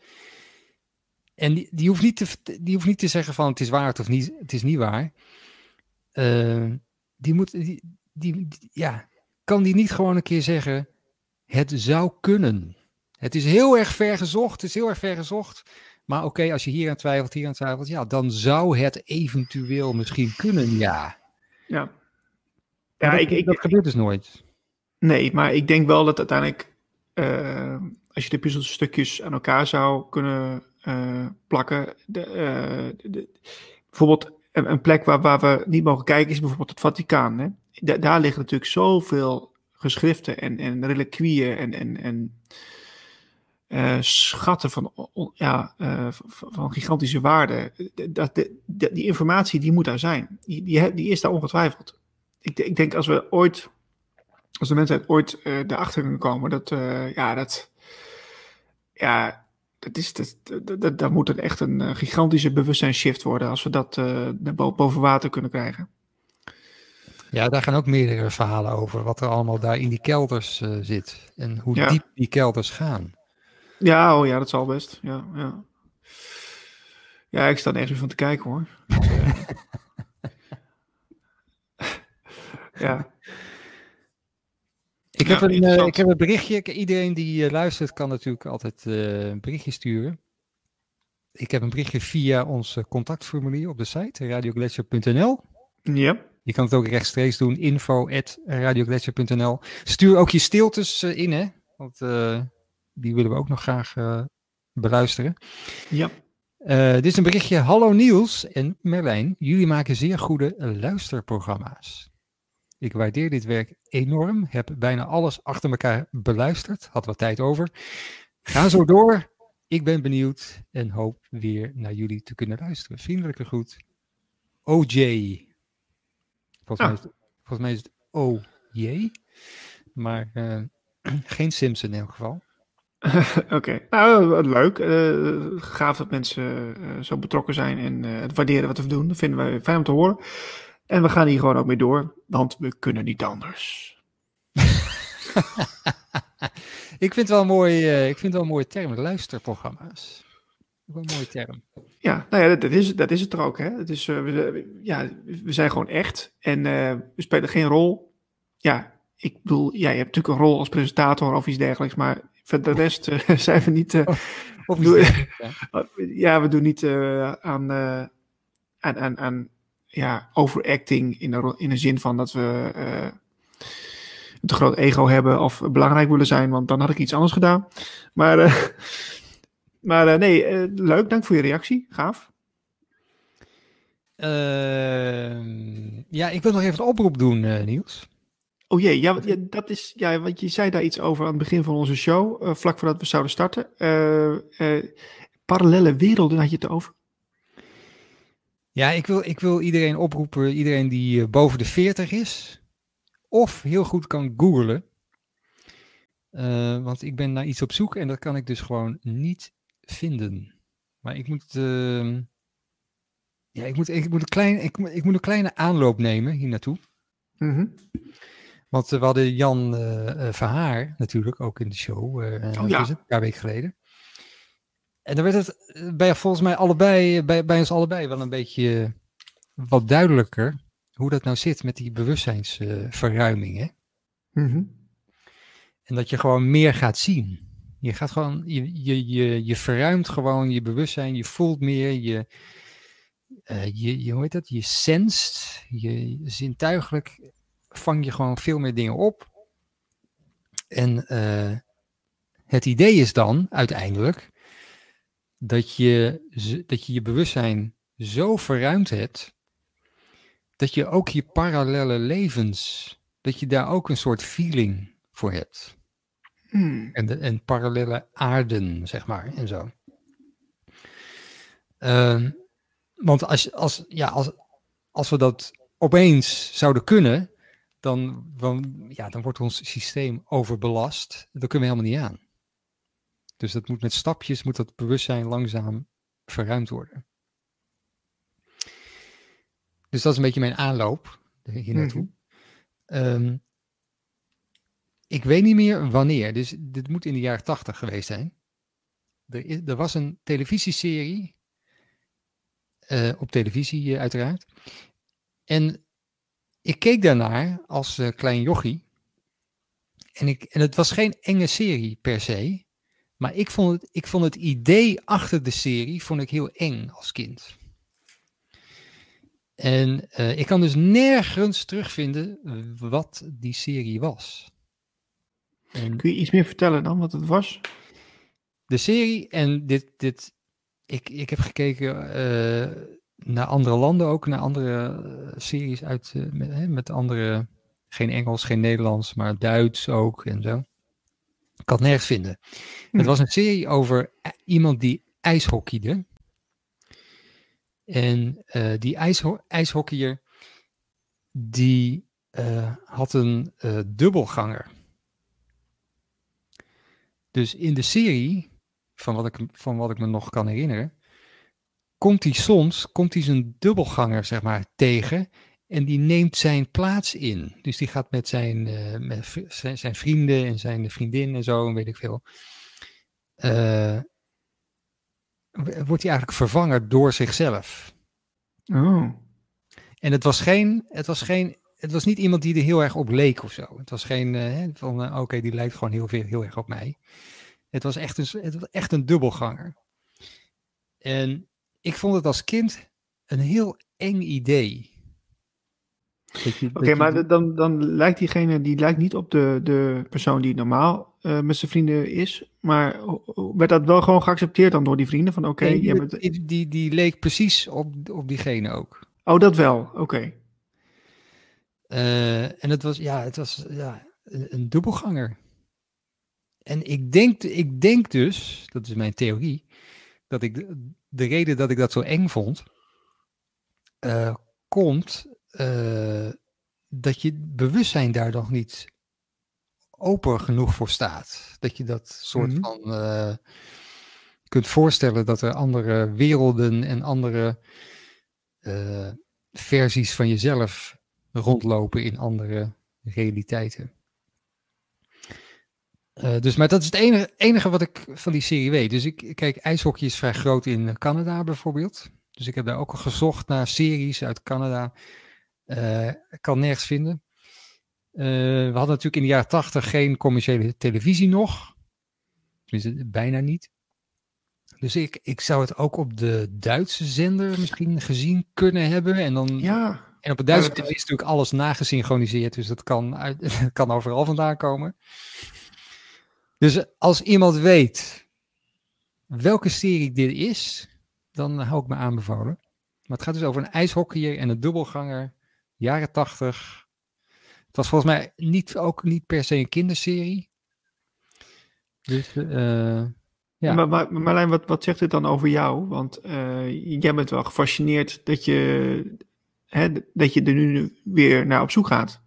En die, die, hoeft niet te, die hoeft niet te zeggen van het is waar of niet, het is niet waar. Uh, die moet, die, die, ja, kan die niet gewoon een keer zeggen, het zou kunnen. Het is heel erg ver gezocht, het is heel erg ver gezocht. Maar oké, als je hier aan twijfelt, hier aan twijfelt, ja, dan zou het eventueel misschien kunnen, ja. Ja. Ja, dat, ik, ik, dat gebeurt dus nooit. Nee, maar ik denk wel dat uiteindelijk, uh, als je de puzzelstukjes aan elkaar zou kunnen uh, plakken, de, uh, de, bijvoorbeeld een, een, plek waar, waar we niet mogen kijken is bijvoorbeeld het Vaticaan. Hè? Da daar liggen natuurlijk zoveel geschriften en, en reliquieën en, en, en uh, schatten van, ja, uh, van gigantische waarde. Dat, die informatie die moet daar zijn. Die, die, die is daar ongetwijfeld ik, ik, denk als we ooit, als de mensheid ooit uh, erachter kunnen komen, dat, ja, dat, ja, dat is, dat, dat, dat, moet een echt een gigantische bewustzijnsshift worden als we dat boven water kunnen krijgen. Ja, daar gaan ook meerdere verhalen over, wat er allemaal daar in die kelders zit en hoe ja. diep die kelders gaan. Ja, oh ja, dat zal best. Ja, ja. ja ik sta nergens meer van te kijken hoor. ja. Ik, heb een, uh, ik heb een berichtje. Iedereen die uh, luistert kan natuurlijk altijd uh, een berichtje sturen. Ik heb een berichtje via ons contactformulier op de site radioglacier.nl. Ja. Je kan het ook rechtstreeks doen, info Stuur ook je stiltes in, hè? Want die willen we ook nog graag beluisteren. Ja. dit is een berichtje. Hallo Niels en Merlijn. Jullie maken zeer goede luisterprogramma's. Ik waardeer dit werk enorm. Heb bijna alles achter elkaar beluisterd. Had wat tijd over. Ga zo door. Ik ben benieuwd en hoop weer naar jullie te kunnen luisteren. Vriendelijke groet. OJ. Volgens, mij, is, volgens mij is het OJ. Maar uh, geen Simpson in elk geval. Oké, okay. nou leuk. Uh, gaaf dat mensen uh, zo betrokken zijn en het waarderen wat we doen. Dat vinden wij fijn om te horen. En we gaan hier gewoon ook mee door, want we kunnen niet anders. ik vind wel een mooi, ik vind wel een mooie term, luisterprogramma's. Wel een mooie term. Ja, nou ja, dat, is, dat is het er ook. Hè? Het is, we, ja, we zijn gewoon echt en we spelen geen rol. Ja, ik bedoel, ja, je hebt natuurlijk een rol als presentator of iets dergelijks, maar voor de rest zijn we niet. Oh, of doen, ja. ja. we doen niet aan, aan, aan, aan ja, overacting in de, in de zin van dat we uh, een te groot ego hebben of belangrijk willen zijn, want dan had ik iets anders gedaan. Maar, uh, maar uh, nee, leuk, dank voor je reactie, gaaf. Ehm, ja, ik wil nog even een oproep doen, Niels. Oh jee, ja, ja, dat is, ja, want je zei daar iets over aan het begin van onze show, vlak voordat we zouden starten. parallele werelden had je het over? Ja, ik wil, ik wil iedereen oproepen, iedereen die uh, boven de 40 is, of heel goed kan googlen. Uh, want ik ben naar iets op zoek en dat kan ik dus gewoon niet vinden. Maar ik moet, uh, ja, ik moet, ik moet, een, klein, ik, moet, ik moet een kleine aanloop nemen hier naartoe. Mm -hmm. Want we hadden Jan Verhaar natuurlijk ook in de show, oh, ja. een paar weken geleden. En dan werd het eh, bij volgens mij allebei, bij, bij ons allebei wel een beetje eh, wat duidelijker hoe dat nou zit met die bewustzijnsverruiming. Hè? Mm En dat je gewoon meer gaat zien. Je gaat gewoon, je, je, je, je verruimt gewoon je bewustzijn, je voelt meer, je, uh, je, je, hoe heet dat? Je senst, je zintuigelijk vang je gewoon veel meer dingen op. En uh, het idee is dan uiteindelijk dat je, dat je je bewustzijn zo verruimd hebt, dat je ook je parallele levens, dat je daar ook een soort feeling voor hebt. Hmm. En, de, en parallele aarden, zeg maar, en zo. Ehm, want als, als, ja, als, als we dat opeens zouden kunnen, dan, dan, ja, dan wordt ons systeem overbelast. Dat kunnen we helemaal niet aan. Dus dat moet met stapjes, moet dat bewustzijn langzaam verruimd worden. Dus dat is een beetje mijn aanloop hier naartoe. Mhm. Ehm, ik weet niet meer wanneer, dus dit moet in de jaren tachtig geweest zijn. Er, is, er was een televisieserie, eh, op televisie eh, uiteraard. En ik keek daarnaar als eh, klein jochie. En, ik, en het was geen enge serie per se. Maar ik vond, het, ik vond het idee achter de serie vond ik heel eng als kind. En eh, ik kan dus nergens terugvinden wat die serie was. En Kun je iets meer vertellen dan wat het was? de serie, en dit, dit ik, ik heb gekeken eh, naar andere landen ook, naar andere eh, series uit, eh, met, hè, met andere, geen Engels, geen Nederlands, maar Duits ook en zo. Ik kan het nergens vinden. Hm. Het was een serie over i- iemand die ijshockeyde. En eh, die ijsho ijshockeyer, die eh, had een eh, dubbelganger. Dus in de serie, van wat ik, van wat ik me nog kan herinneren, komt hij soms, komt hij zijn dubbelganger, zeg maar, tegen. En die neemt zijn plaats in. Dus die gaat met zijn, eh, met zijn, zijn vrienden en zijn vriendin en zo, en weet ik veel. eh, wordt hij eigenlijk vervangen door zichzelf. Oh. En het was geen, het was geen, het was niet iemand die er heel erg op leek of zo. Het was geen, eh, van oké, die lijkt gewoon heel, veel, heel erg op mij. Het was, echt een, het was echt een dubbelganger. En ik vond het als kind een heel eng idee. Oké, maar dan, dan lijkt diegene die lijkt niet op de, de persoon die normaal eh, met zijn vrienden is. Maar werd dat wel gewoon geaccepteerd dan door die vrienden? Van oké, Nee, die, die, die leek precies op, op diegene ook. Oh, dat wel. Oké. Eh, en het was, ja, het was ja, een, een dubbelganger. En ik denk, ik denk dus, dat is mijn theorie, dat ik de, de reden dat ik dat zo eng vond, eh, komt eh, dat je bewustzijn daar nog niet open genoeg voor staat. Dat je dat soort Mhm. van eh, kunt voorstellen dat er andere werelden en andere versies van jezelf rondlopen in andere realiteiten. Eh, dus, maar dat is het enige, enige wat ik van die serie weet. Dus ik, kijk, ijshockey is vrij groot in Canada bijvoorbeeld. Dus ik heb daar ook al gezocht naar series uit Canada. Eh, ik kan nergens vinden. Eh, we hadden natuurlijk in de jaren tachtig geen commerciële televisie nog. Tenminste, bijna niet. Dus ik, ik zou het ook op de Duitse zender misschien gezien kunnen hebben. En dan Ja. en op het Duitse is- televisie is natuurlijk alles nagesynchroniseerd, dus dat kan, uit, dat kan overal vandaan komen. Dus als iemand weet welke serie dit is, dan hou ik me aanbevolen. Maar het gaat dus over een ijshockeyer en een dubbelganger, jaren tachtig. Het was volgens mij niet, ook niet per se een kinderserie. Dus eh, Ja. Maar, maar Marlijn, wat, wat zegt dit dan over jou? Want eh, jij bent wel gefascineerd dat je, hè, dat je er nu weer naar op zoek gaat.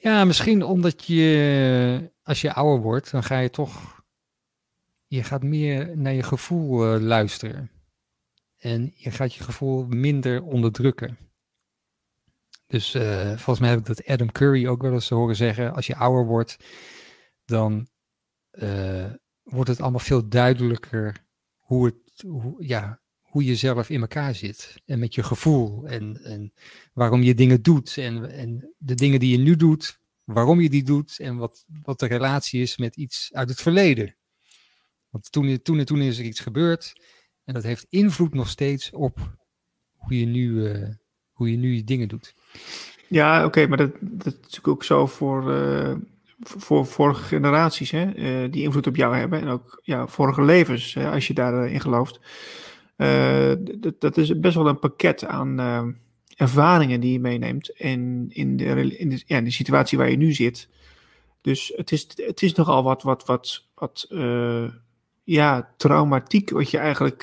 Ja, misschien omdat je, als je ouder wordt, dan ga je toch, je gaat meer naar je gevoel eh, luisteren. En je gaat je gevoel minder onderdrukken. Dus eh, volgens mij heb ik dat Adam Curry ook wel eens horen zeggen. Als je ouder wordt, dan eh, wordt het allemaal veel duidelijker hoe, het, hoe, ja, hoe je zelf in elkaar zit. En met je gevoel. En, en waarom je dingen doet. En, en de dingen die je nu doet, waarom je die doet. En wat, wat de relatie is met iets uit het verleden. Want toen, toen en toen is er iets gebeurd. En dat heeft invloed nog steeds op hoe je nu, eh, hoe je, nu dingen doet. Ja, oké, maar dat, dat is natuurlijk ook zo voor, eh, voor vorige generaties, hè, uh, die invloed op jou hebben. En ook ja, vorige levens, als je daarin in gelooft. Uh, dat is best wel een pakket aan uh, ervaringen die je meeneemt. En in de, in, de, ja, in de situatie waar je nu zit. Dus het is, het is nogal wat, wat, wat, wat ja, traumatiek wat je eigenlijk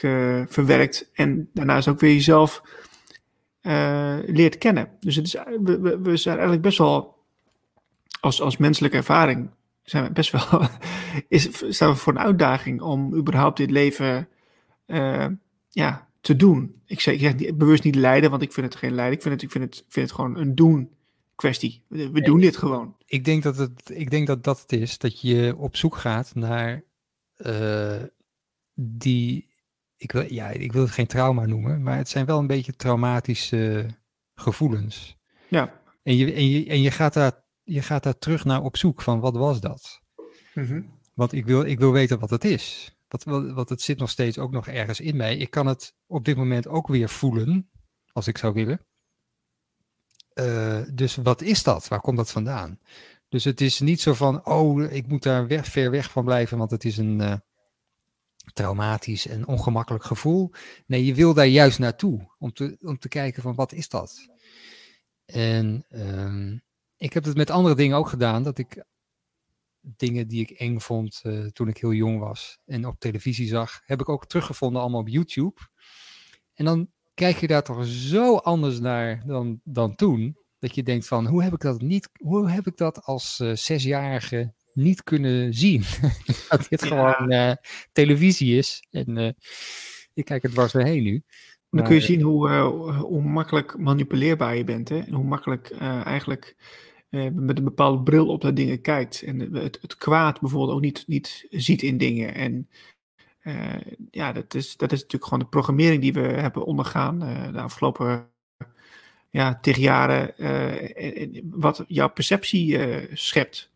verwerkt. En daarnaast ook weer jezelf leert kennen. Dus het is, we, we, zijn eigenlijk best wel als, als menselijke ervaring zijn we best wel, is, staan we voor een uitdaging om überhaupt dit leven ja, te doen. Ik zeg, ik zeg bewust niet lijden, want ik vind het geen lijden. Ik vind het, ik vind het, vind het gewoon een doen kwestie. We, doen dit gewoon. Ik denk dat, het, ik denk dat dat het is, dat je op zoek gaat naar uh, die, ik wil, ja, ik wil het geen trauma noemen, maar het zijn wel een beetje traumatische gevoelens. Ja. En je, en je, en je gaat daar je gaat daar terug naar op zoek van wat was dat? Mm Want ik wil, ik wil weten wat het is. Wat, het zit nog steeds ook nog ergens in mij. Ik kan het op dit moment ook weer voelen, als ik zou willen. Uh, dus wat is dat? Waar komt dat vandaan? Dus het is niet zo van, oh, ik moet daar weg, ver weg van blijven, want het is een uh, traumatisch en ongemakkelijk gevoel. Nee, je wil daar juist naartoe, om te, om te kijken van, wat is dat? En um, ik heb het met andere dingen ook gedaan, dat ik dingen die ik eng vond uh, toen ik heel jong was en op televisie zag, heb ik ook teruggevonden allemaal op YouTube. En dan kijk je daar toch zo anders naar dan, dan toen, dat je denkt van, hoe heb ik dat niet, hoe heb ik dat als uh, zesjarige niet kunnen zien? dat dit gewoon uh, televisie is en ik kijk het dwars heen nu. Dan kun je zien hoe, hoe makkelijk manipuleerbaar je bent hè? en hoe makkelijk eigenlijk uh, met een bepaalde bril op naar dingen kijkt. En het, het kwaad bijvoorbeeld ook niet, niet ziet in dingen. En uh, ja, dat is, dat is natuurlijk gewoon de programmering die we hebben ondergaan uh, de afgelopen ja, tig jaren. wat jouw perceptie schept.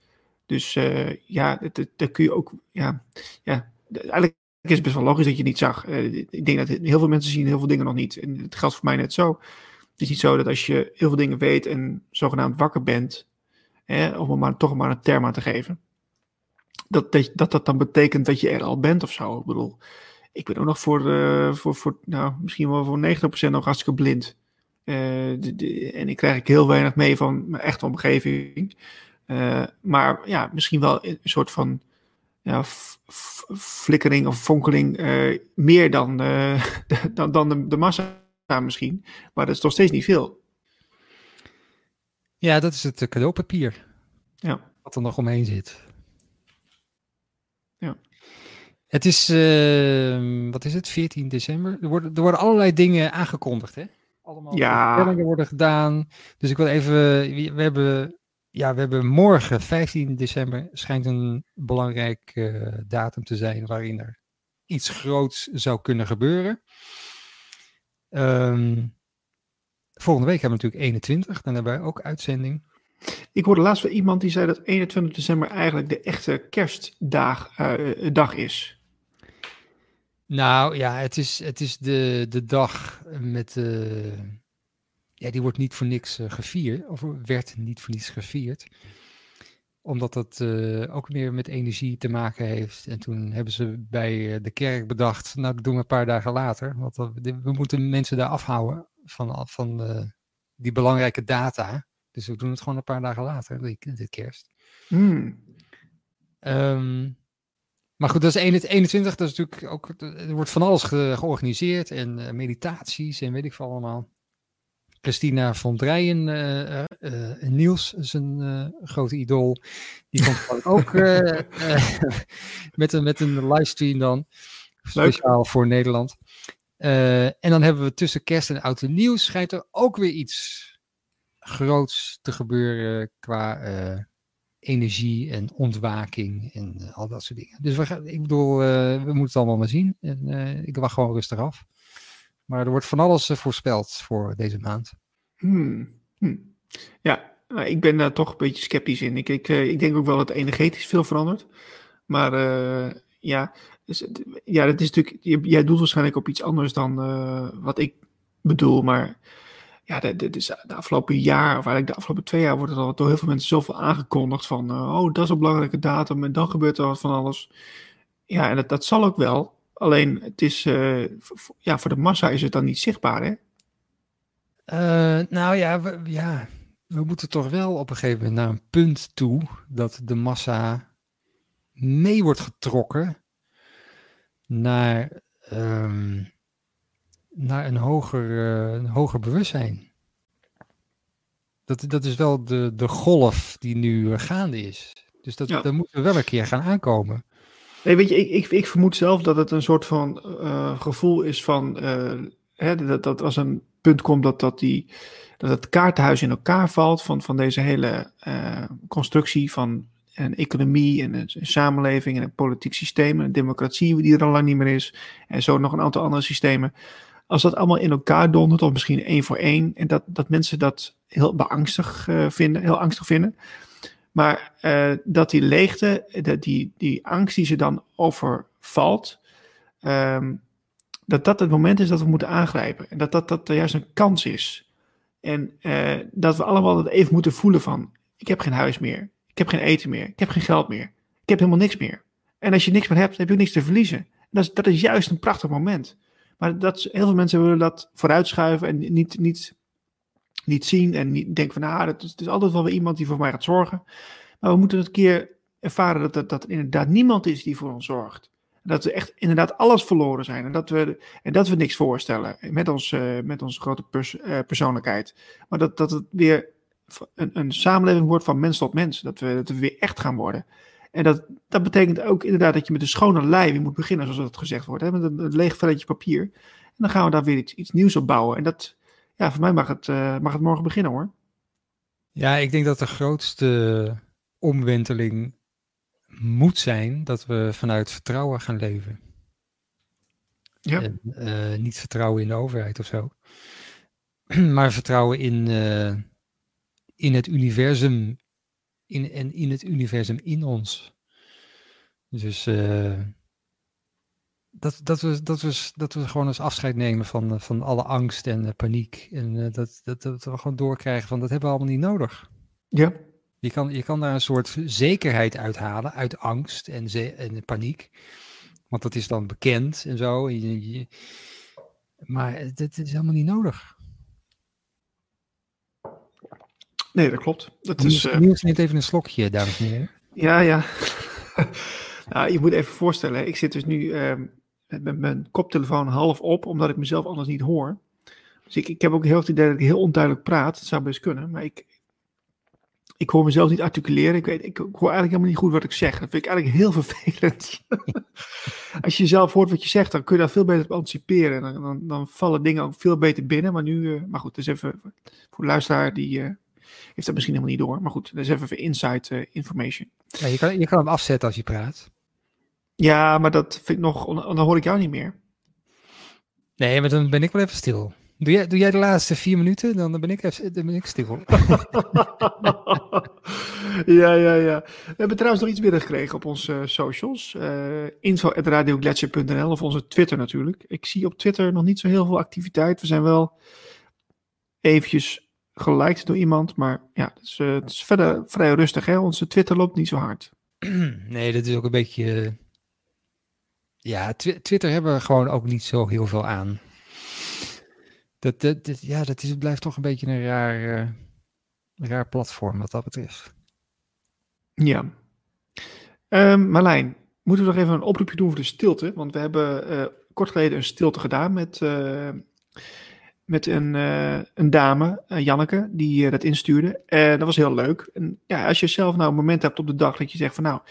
Dus ja, daar kun je ook. Ja, ja, eigenlijk is het best wel logisch dat je niet zag. ik denk dat heel veel mensen zien heel veel dingen nog niet. En het geldt voor mij net zo. Het is niet zo dat als je heel veel dingen weet en zogenaamd wakker bent, hè, om maar toch maar een term aan te geven, dat, dat, dat dat dan betekent dat je er al bent of zo. Ik bedoel, ik ben ook nog voor, uh, voor, voor nou, misschien wel voor 90% nog hartstikke blind. Uh, de, en ik krijg heel weinig mee van mijn echte omgeving. Uh, maar ja, misschien wel een soort van ja, flikkering of fonkeling meer dan, dan, dan de massa misschien. Maar dat is toch steeds niet veel. Ja, dat is het eh, cadeaupapier. Ja. Wat er nog omheen zit. Ja. Het is, uh, wat is het, 14 december? Er worden, er worden allerlei dingen aangekondigd, hè? Allemaal ja. worden gedaan. Dus ik wil even, we hebben, ja, we hebben morgen, 15 december, schijnt een belangrijk uh, datum te zijn waarin er iets groots zou kunnen gebeuren. Um, Volgende week hebben we natuurlijk 21, dan hebben wij ook uitzending. Ik hoorde laatst van iemand die zei dat 21 december eigenlijk de echte kerstdag uh, dag is. Nou ja, het is, het is de, de dag met. Uh, ja, die wordt niet voor niks uh, gevierd, of werd niet voor niks gevierd omdat dat uh, ook meer met energie te maken heeft. En toen hebben ze bij de kerk bedacht, nou dat doen we een paar dagen later. Want we moeten mensen daar afhouden van, van uh, die belangrijke data. Dus we doen het gewoon een paar dagen later, dit kerst. Hmm. Um, maar goed, dat is 21, dat is natuurlijk ook, er wordt van alles ge georganiseerd en meditaties en weet ik veel allemaal. Christina van Drijen, uh, uh, Niels is een grote idool. Die komt ook met, een, met een livestream dan. Speciaal Leuk. voor Nederland. Uh, en dan hebben we tussen kerst en oud en nieuw schijnt er ook weer iets groots te gebeuren qua uh, energie en ontwaking en uh, al dat soort dingen. Dus we gaan, ik bedoel, we moeten het allemaal maar zien. En ik wacht gewoon rustig af. Maar er wordt van alles voorspeld voor deze maand. Hmm. Hmm. Ja, nou, ik ben daar toch een beetje sceptisch in. Ik, ik, ik denk ook wel dat energetisch veel verandert. Maar ja, dus, ja, dat is natuurlijk, jij doelt waarschijnlijk op iets anders dan wat ik bedoel, maar ja, de, de, de, afgelopen jaar, of eigenlijk de afgelopen twee jaar, wordt het al door heel veel mensen zoveel aangekondigd van, oh, dat is een belangrijke datum en dan gebeurt er wat van alles. Ja, en dat, dat zal ook wel. Alleen, het is, uh, ja, voor de massa is het dan niet zichtbaar, hè? Uh, nou ja we, ja, we moeten toch wel op een gegeven moment naar een punt toe dat de massa mee wordt getrokken naar, um, naar een, hoger, uh, een hoger bewustzijn. Dat, dat is wel de, de golf die nu gaande is. Dus dat, ja. dat moeten we wel een keer gaan aankomen. Nee, weet je, ik, ik, ik vermoed zelf dat het een soort van uh, gevoel is van. Uh, hè, dat, dat als een punt komt dat, dat, die, dat het kaartenhuis in elkaar valt van, van deze hele uh, constructie van een economie en een, samenleving en een politiek systeem, een democratie die er al lang niet meer is, en zo nog een aantal andere systemen. Als dat allemaal in elkaar dondert, of misschien één voor één, en dat, dat mensen dat heel beangstig vinden, heel angstig vinden, maar uh, dat die leegte, dat die, die angst die ze dan overvalt, um, dat dat het moment is dat we moeten aangrijpen. En dat dat, dat juist een kans is. En uh, dat we allemaal het even moeten voelen van, ik heb geen huis meer, ik heb geen eten meer, ik heb geen geld meer, ik heb helemaal niks meer. En als je niks meer hebt, heb je niks te verliezen. Dat is, dat is juist een prachtig moment. Maar dat, heel veel mensen willen dat vooruitschuiven en niet, niet niet zien en niet denken van, het is, het is altijd wel weer iemand die voor mij gaat zorgen. Maar we moeten het keer ervaren dat, dat, er inderdaad niemand is die voor ons zorgt. Dat we echt inderdaad alles verloren zijn. En dat we, en dat we niks voorstellen met, ons, uh, met onze grote pers, uh, persoonlijkheid. Maar dat, dat het weer een, een samenleving wordt van mens tot mens. Dat we, dat we weer echt gaan worden. En dat, dat betekent ook inderdaad dat je met een schone weer moet beginnen, zoals dat gezegd wordt. Hè? Met een, een leeg velletje papier. En dan gaan we daar weer iets, iets nieuws op bouwen. En dat, ja, voor mij mag het, uh, mag het morgen beginnen hoor. Ja, ik denk dat de grootste omwenteling moet zijn dat we vanuit vertrouwen gaan leven. Ja. En, uh, niet vertrouwen in de overheid of zo. maar vertrouwen in, uh, in het universum in, en in het universum in ons. Dus uh, dat, dat, we, dat, we, dat we gewoon eens afscheid nemen van, van alle angst en uh, paniek. En uh, dat, dat, dat we gewoon doorkrijgen van dat hebben we allemaal niet nodig. Ja. Je kan, je kan daar een soort zekerheid uithalen uit angst en, en paniek. Want dat is dan bekend en zo. Je, je, maar dit is helemaal niet nodig. Nee, dat klopt. Dat Niels, is. Niels neemt even een slokje, dames en heren. Ja, ja. nou, je moet even voorstellen, ik zit dus nu uh, met mijn koptelefoon half op, omdat ik mezelf anders niet hoor. Dus ik, ik heb ook heel het idee dat ik heel onduidelijk praat. Dat zou best kunnen, maar ik, ik hoor mezelf niet articuleren. Ik, weet, ik, hoor eigenlijk helemaal niet goed wat ik zeg. Dat vind ik eigenlijk heel vervelend. Als je zelf hoort wat je zegt, dan kun je daar veel beter op anticiperen. Dan, dan, dan vallen dingen ook veel beter binnen. Maar nu, uh, maar goed, dus even voor de luisteraar die uh, heeft dat misschien helemaal niet door. Maar goed, dat is even voor inside uh, information. Ja, je, kan, je kan hem afzetten als je praat. Ja, maar dat vind ik nog, dan hoor ik jou niet meer. Nee, maar dan ben ik wel even stil. Doe jij, doe jij de laatste vier minuten, dan ben ik, even, dan ben ik stil. ja, ja, ja. We hebben trouwens nog iets binnengekregen op onze uh, socials. Uh, info.radioglacier.nl of onze Twitter natuurlijk. Ik zie op Twitter nog niet zo heel veel activiteit. We zijn wel eventjes geliked door iemand, maar ja, het is, uh, het is verder vrij rustig. Hè? Onze Twitter loopt niet zo hard. Nee, dat is ook een beetje ja, tw Twitter hebben we gewoon ook niet zo heel veel aan. Dat, dat, ja, dat is, blijft toch een beetje een raar, uh, raar platform wat dat betreft. Ja. Um, Marlijn, moeten we nog even een oproepje doen voor de stilte? Want we hebben uh, kort geleden een stilte gedaan met, uh, met een, een dame, Janneke, die dat instuurde. dat was heel leuk. En ja, als je zelf nou een moment hebt op de dag dat je zegt van nou,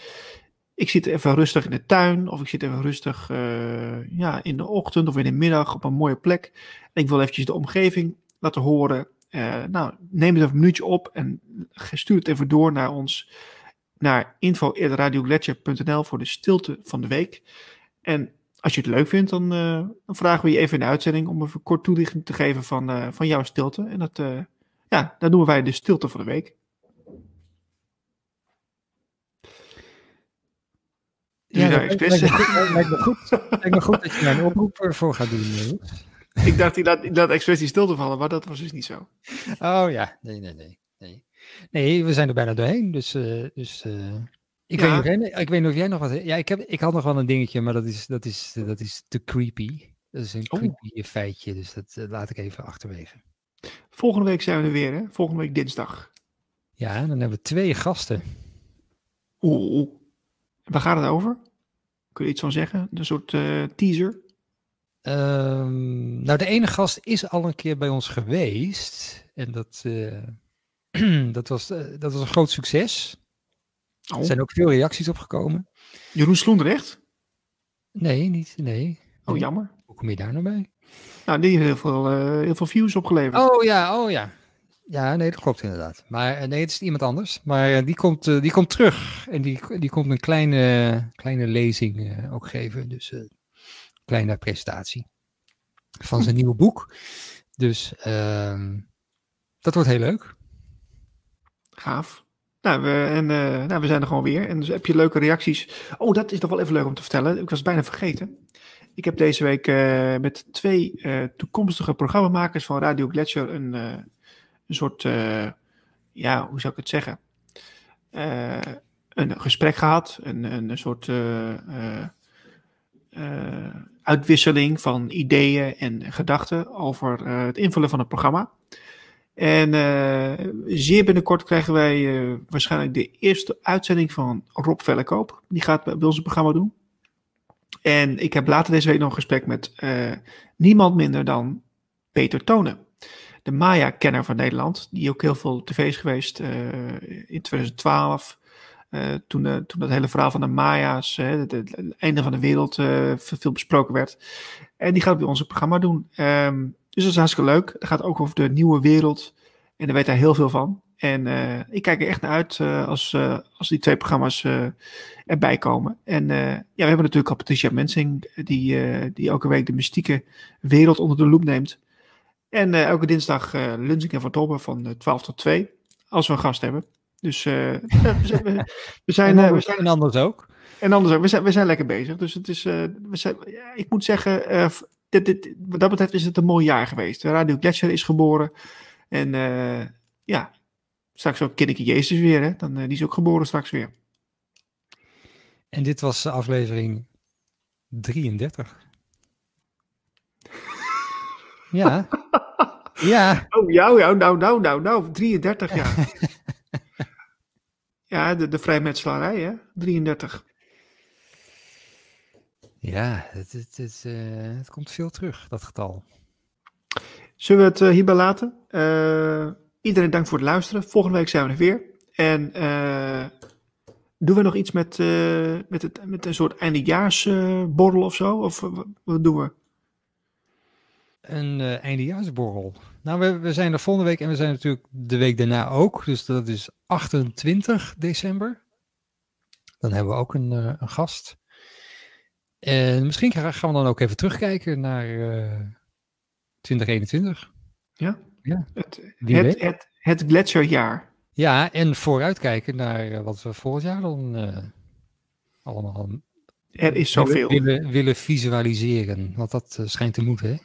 ik zit even rustig in de tuin of ik zit even rustig uh, ja, in de ochtend of in de middag op een mooie plek. En ik wil eventjes de omgeving laten horen. Uh, nou, neem het even een minuutje op en stuur het even door naar ons, naar info.radioglacier.nl voor de stilte van de week. En als je het leuk vindt, dan, uh, dan vragen we je even in de uitzending om even kort toelichting te geven van, van jouw stilte. En dat, ja, dat noemen wij de stilte van de week. Ja, dat lijkt, lijkt, me goed, lijkt me goed dat je daar een oproep voor gaat doen. ik dacht, die laat, laat expres die stil te vallen, maar dat was dus niet zo. Oh ja, nee, nee, nee. Nee, nee we zijn er bijna doorheen. Dus, uh, dus uh, ik, Ja. weet niet, of- ik weet niet of jij nog wat... Ja, ik, heb, ik had nog wel een dingetje, maar dat is, dat is, dat is te creepy. Dat is een Oh. creepy feitje, dus dat eh, laat ik even achterwege. Volgende week zijn we er weer, hè? Volgende week dinsdag. Ja, dan hebben we twee gasten. Oeh. Waar gaat het over? Kun je iets van zeggen? Een soort eh, teaser? Ehm, nou, de ene gast is al een keer bij ons geweest. En dat, eh, dat, was, eh, dat was een groot succes. Er Oh, zijn ook veel reacties op gekomen. Jeroen Sloendrecht? Nee, niet, nee. Oh, jammer. Hoe kom je daar nou bij? Nou, die heeft heel veel, heel veel views opgeleverd. Oh ja, oh ja. Ja, nee, dat klopt inderdaad. Maar eh, nee, het is iemand anders. Maar eh, die, komt, eh, die komt terug. En die, die komt een kleine, kleine lezing ook geven. Dus een kleine presentatie van zijn nieuwe boek. Dus ehm, dat wordt heel leuk. Gaaf. Nou, we, en, nou, we zijn er gewoon weer. En dus heb je leuke reacties. Oh, dat is nog wel even leuk om te vertellen. Ik was bijna vergeten. Ik heb deze week met twee toekomstige programmamakers van Radio Gletscher een, een soort, eh, ja, hoe zou ik het zeggen? Eh, een gesprek gehad. Een, een, een soort eh, uitwisseling van ideeën en gedachten over het invullen van het programma. En zeer binnenkort krijgen wij waarschijnlijk de eerste uitzending van Rob Vellekoop. Die gaat bij ons een programma doen. En ik heb later deze week nog een gesprek met niemand minder dan Peter Tonen. De Maya-kenner van Nederland, die ook heel veel op tv is geweest eh, in 2012. eh, toen, eh, toen dat hele verhaal van de Maya's, het, einde van de wereld, veel besproken werd. En die gaat bij ons programma doen. Ehm, dus dat is hartstikke leuk. Het gaat ook over de nieuwe wereld. En daar weet hij heel veel van. En ik kijk er echt naar uit als, als die twee programma's erbij komen. En ja, we hebben natuurlijk al Patricia Mensing, die, die elke week de mystieke wereld onder de loep neemt. En eh, elke dinsdag eh Lunzing en Van van eh, 12 tot 2, als we een gast hebben. Dus eh, we zijn, we, zijn, en, eh, we anders, zijn en anders ook. en anders ook, we zijn, we zijn lekker bezig. Dus het is, eh, we zijn, ja, ik moet zeggen, eh, f- dit, dit, wat dat betreft is het een mooi jaar geweest. Radio Gletscher is geboren. En eh, ja, straks ook Kinneke Jezus weer. Hè? Dan, eh, die is ook geboren straks weer. En dit was eh, aflevering 33. Ja. Ja. Oh, ja, ja, nou, nou, nou, nou, 33 jaar. ja, de, de vrijmetselarij, hè? 33. Ja, het, het, het, eh, het komt veel terug, dat getal. Zullen we het eh, hierbij laten? Eh, iedereen dank voor het luisteren. Volgende week zijn we er weer. En doen we nog iets met, met, het, met een soort eindejaarsborrel of zo? Of wat doen we? Een eh, eindejaarsborrel. Nou, we, we zijn er volgende week en we zijn natuurlijk de week daarna ook. Dus dat is 28 december. Dan hebben we ook een, eh, een gast. En misschien gaan we dan ook even terugkijken naar eh 2021. Het, Wie het, weet. het, het gletsjerjaar. Ja, en vooruitkijken naar eh, wat we volgend jaar dan eh, allemaal Er is willen, zoveel. willen, willen visualiseren. Want dat eh, schijnt te moeten, hè?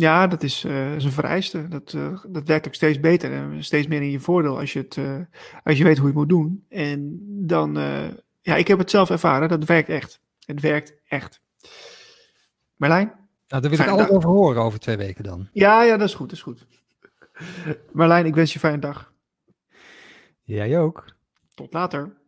Ja, dat is, eh, is een vereiste. Dat, eh, dat werkt ook steeds beter en steeds meer in je voordeel als je, het, eh, als je weet hoe je het moet doen. En dan, eh, ja, ik heb het zelf ervaren, dat werkt echt. Het werkt echt. Marlijn? Nou, daar wil ik alles dag. over horen over twee weken dan. Ja, ja, dat is goed, dat is goed. Marlijn, ik wens je een fijne dag. Jij ook. Tot later.